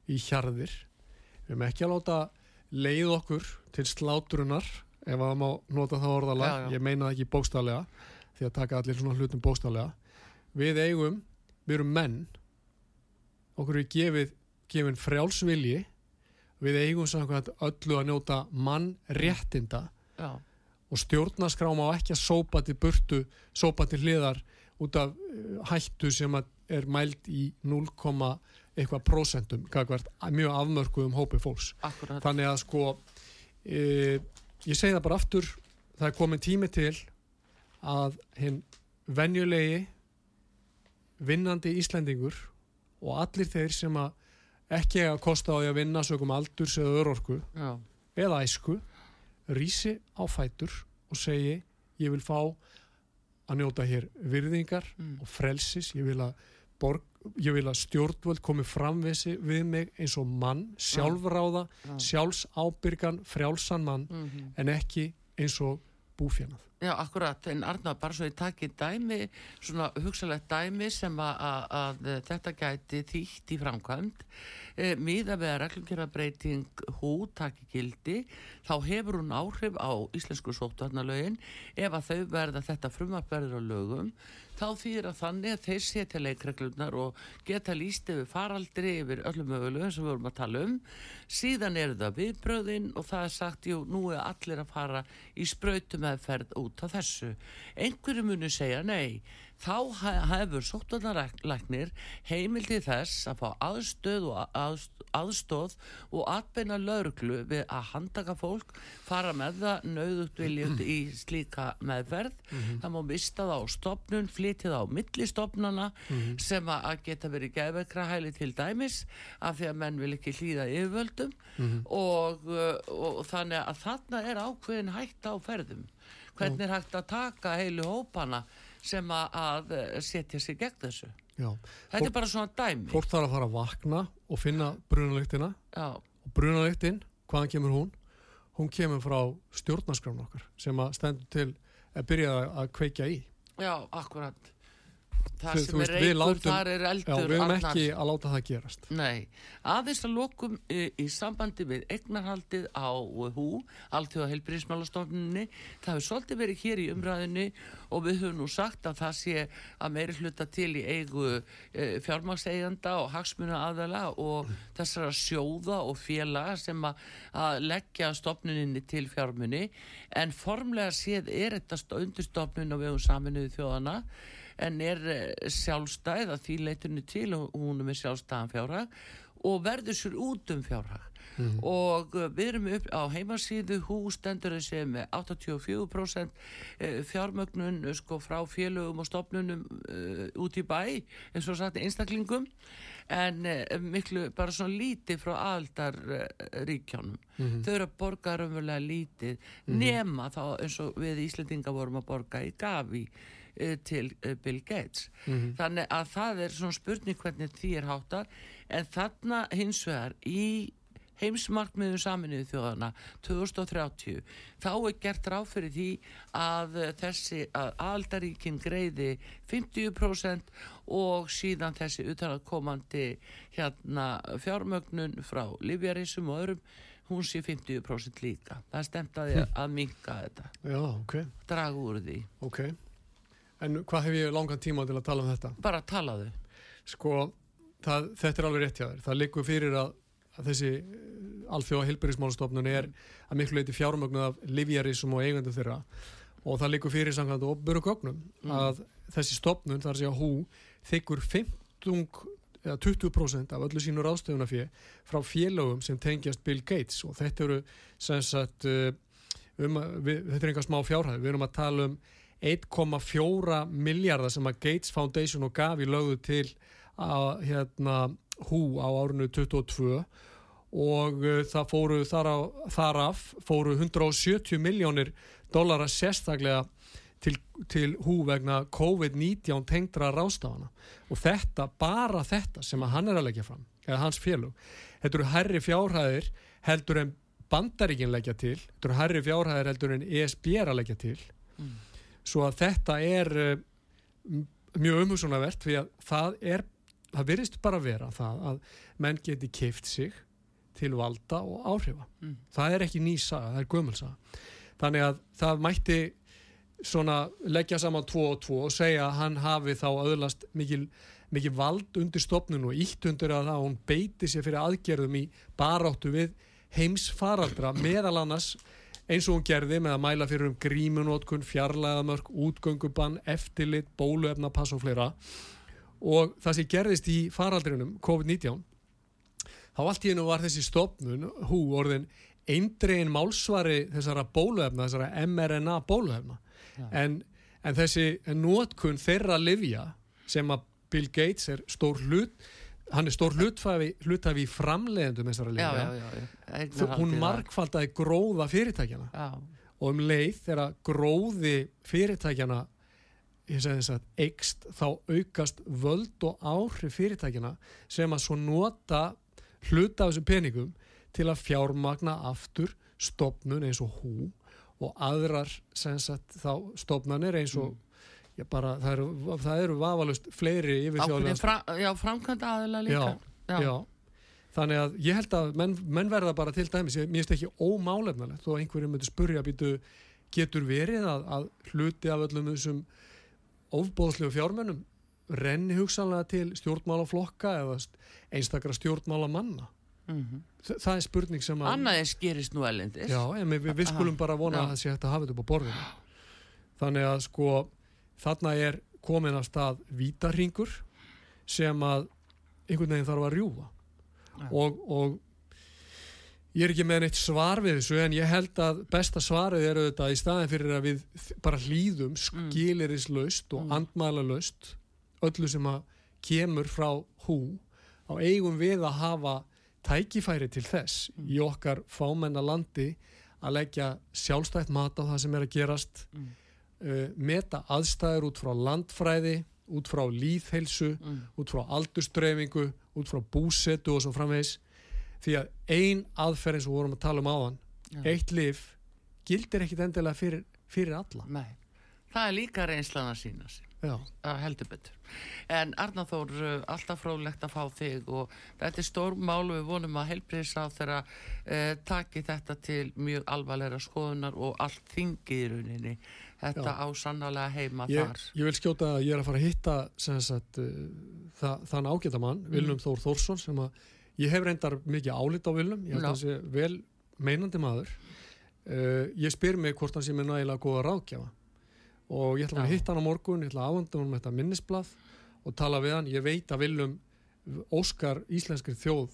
B: í hjarðir við eigum ekki að láta leið okkur til sláturunar ef að má nota það orðala já, já. ég meina það ekki bókstálega því að taka allir svona hlutum bókstálega við eigum, við erum menn okkur er gefið gefin frjálsvilji við eigum samkvæmt öllu að njóta mann réttinda
A: já.
B: og stjórnaskrám á ekki að sópa til burtu, sópa til hliðar út af uh, hættu sem er mælt í 0, eitthvað prosentum, mjög afmörkuðum hópi fólks
A: Akkurat.
B: þannig að sko e, ég segi það bara aftur það er komin tími til að hinn venjulegi vinnandi Íslandingur og allir þeir sem að ekki að kosta á því að vinna sögum aldurs eða örorku
A: Já.
B: eða æsku rýsi á fætur og segi ég vil fá að njóta hér virðingar
A: mm.
B: og frelsis ég vil að, borg, ég vil að stjórnvöld komi fram við, mig eins og mann sjálfráða,
A: Já.
B: sjálfsábyrgan frjálsan mann
A: mm -hmm.
B: en ekki eins og búfjanað
A: Já, akkurat, en Arna, bara svo ég takki dæmi, svona hugsalegt dæmi sem að, þetta gæti þýtt í framkvæmt e, miða við að reglumgerðarbreyting hú takki gildi þá hefur hún áhrif á íslensku sótvarnalögin ef að þau verða þetta frumvartverður á lögum þá þýðir að þannig að þeir setja leikreglunar og geta líst yfir faraldri yfir öllum mögulegum sem við vorum að tala um. Síðan eru það viðbröðin og það er sagt, jú, nú er allir að fara í spröytu meðferð út af þessu einhverju muni segja nei þá hefur sóttunarleiknir heimildi þess að fá aðstöð og aðstóð og atbeina lauruglu við að handaka fólk fara með það nauðugt viljum í slíka meðverð mm -hmm. það má mista það á stopnun flytið á millistopnana mm -hmm. sem að geta verið gefekra hæli til dæmis af því að menn vil ekki hlýða yfirvöldum mm -hmm. og, og, og þannig að þarna er ákveðin hægt á ferðum hvernig er hægt að taka heilu hópana sem að setja sig gegn þessu? Já. þetta fólk, er bara svona dæmi.
B: fólk þarf að fara að vakna og finna brunalöktina og brunalöktin, hvaðan kemur hún? hún kemur frá stjórnarskrafn okkar sem að stendur til að byrja að kveikja í.
A: Já, akkurat það sem er reykur, þar er eldur
B: já, við erum ekki að láta það gerast.
A: Nei, aðeins að lokum í, í sambandi við egnarhaldið á hú, alltjóða heilbríðismálastofnunni það hefur svolítið verið hér í umræðinni og við höfum nú sagt að það sé að meiri hluta til í eigu e, fjármagseganda og hagsmuna aðala og þessara sjóða og félaga sem að, að leggja stofnuninni til fjármunni en formlega séð er þetta undirstofnun og við höfum saminuðið þjóðana en er eh, sjálfstæð að því leiturni til og hún er með sjálfstæðan fjárhag og verður sér út um fjárhag mm. og eh, við erum upp á heimasíðu hústendur þessi með 84% eh, fjármögnun sko frá félögum og stopnunum uh, út í bæ eins og sagt einstaklingum en uh, miklu bara svona lítið frá aldar uh, ríkjónum mm -hmm. þau eru að borga raunverulega lítið mm -hmm. nema þá eins og við Íslendinga vorum að borga í gafi Eh, til eh, Bill Gates. Mm -hmm. þannig að það er svona spurning hvernig því er háttar en þarna hins vegar í heimsmarkmiðum saminuðu þjóðana 2030 þá er gert ráð fyrir því að þessi að aldaríkin greiði 50% og síðan þessi utanakomandi hérna fjármögnun frá Livjarísum og öðrum hún sé 50% líka. Það stemtaði að (laughs) minka þetta.
B: Já, okay.
A: dragu úr því.
B: Ok En hvað hef ég langan tíma til að tala um þetta?
A: Bara talaðu.
B: Sko, það, þetta er alveg rétt hjá þér. Það likur fyrir að, að þessi eh, alþjóða hilbyrgismálstofnun er að miklu leiti fjármögnuð af livjarísum og eigandi þeirra og það likur fyrir samkvæmt og buru gögnum mm. að þessi stofnun, þar sé að hú, þykkur 15 eða 20% af öllu sínur ástöfunafið frá félögum sem tengjast Bill Gates og þetta eru sem sagt eh, um, við, þetta er einhver smá fjárhæð, við erum að tala um 1,4 miljardar sem að Gates Foundation og Gavi lögðu til að hérna hú á árinu 22 og uh, það fóru þar, á, þar af fóru 170 miljónir dólara sérstaklega til, til hú vegna COVID-19 tengdra rástafana og þetta, bara þetta sem að hann er að leggja fram, eða hans félug þetta eru herri fjárhæðir heldur en bandaríkin leggja til þetta eru herri fjárhæðir heldur en ESB er að leggja til. Mm svo að þetta er uh, mjög umhugsunavert því að það er, það virðist bara vera það að menn geti keift sig til valda og áhrifa mm. það er ekki nýsa, það er gömulsa þannig að það mætti svona leggja saman tvo og tvo og segja að hann hafi þá öðlast mikil, mikil vald undir stopnun og ítt undir að það hún beiti sér fyrir aðgerðum í baráttu við heimsfaraldra meðal annars eins og hún gerði með að mæla fyrir um grímunótkun, fjarlæðamörk, útgöngubann, eftirlit, bóluefnapass og fleira og það sem gerðist í faraldrinum COVID-19 þá allt í hennu var þessi stopnun hú orðin eindregin málsvari þessara bóluefna, þessara mRNA bóluefna ja. en, en þessi nótkun þeirra livja sem að Bill Gates er stór hlut hann er stór hlutafi í framleiðendum þessara líka hún markfaldaði gróða fyrirtækjana já. og um leið þegar gróði fyrirtækjana að eikst þá aukast völd og áhrif fyrirtækjana sem að svo nota hluta af þessum peningum til að fjármagna aftur stopnun eins og hú og aðrar sagt, þá stofnanir eins og mm. Bara, það eru, eru vafalust fleiri yfir
A: fra, Já, framkvæmda aðila líka.
B: Já, já. já, þannig að ég held að menn, menn verða bara til dæmis, ég finnst ekki ómálefnalegt þó einhverju myndi spurja býtu getur verið að, að hluti af öllum þessum ofbóðslegu fjármennum renni hugsanlega til stjórnmálaflokka eða einstakra stjórnmálamanna? Mm -hmm. Þa, það er spurning sem að
A: annaðis gerist nú elendis
B: já, en við, við skulum bara vona að það sé hægt að hafa þetta upp á borðinu. Þannig að sko þarna er komin að stað vítarhingur sem að einhvern veginn þarf að rjúfa og, og Ég er ekki með neitt svar við þessu en ég held að besta svarið er auðvitað í staðin fyrir að við bara hlýðum mm. skilirislaust og mm. andmælalaust öllu sem að kemur frá hú á eigum við að hafa tækifæri til þess mm. í okkar fámenna landi að leggja sjálfstætt mat á það sem er að gerast mm. Uh, meta aðstæður út frá landfræði út frá líðheilsu mm. út frá aldurstreyfingu út frá búsetu og svo framvegs því að ein aðferð eins og vorum að tala um áðan Já. eitt lif gildir ekkit endilega fyrir, fyrir alla.
A: Nei, það er líka reynslan að sína sig. Að heldur betur. En Arnáþór, uh, alltaf frólægt að fá þig og þetta er stór mál. Og við vonum að helbriðs á þeirra eh, taki þetta til mjög alvarleira skoðunar og allt þingi í rauninni þetta Já. á sannlega heima
B: ég,
A: þar
B: Ég vil skjóta að ég er að fara að hitta sagt, uh, það, þann ágættamann Vilnum mm. Þór Þórsson sem að Ég hef reyndar mikið álit á Vilum, ég held að það sé vel meinandi maður. Uh, ég spyr mig hvort hann sé með nægilega góða ráðgjafa og ég ætla að hitta hann á morgun, ég ætla að afhanda hann um þetta minnisblad og tala við hann. Ég veit að Vilum óskar íslenskri þjóð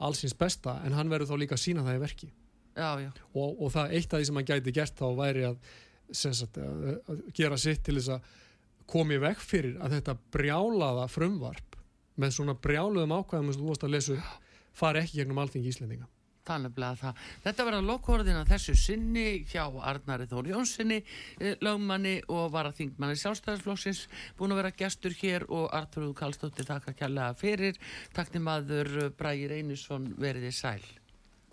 B: allsins besta en hann verður þá líka að sína það í verki.
A: Já, já.
B: Og, og það eitt af því sem hann gæti gert þá væri að, sagt, að gera sitt til þess að komi vekk fyrir að þetta brjálaða frumvarp með svona brjáluðum ákvæðum sem þú varst að lesu fari ekki gegnum allting Íslendinga
A: að. Þetta verða lokkórðina þessu sinni hjá Arnari Þór Jónssoni, eh, lögmanni og varaþingmanni sjálfstæðisflokksins, búin að vera gestur hér og Arturúð Kallstóttir takk að kjalla fyrir. Takk til maður Brægir Einarsson veriði sæl.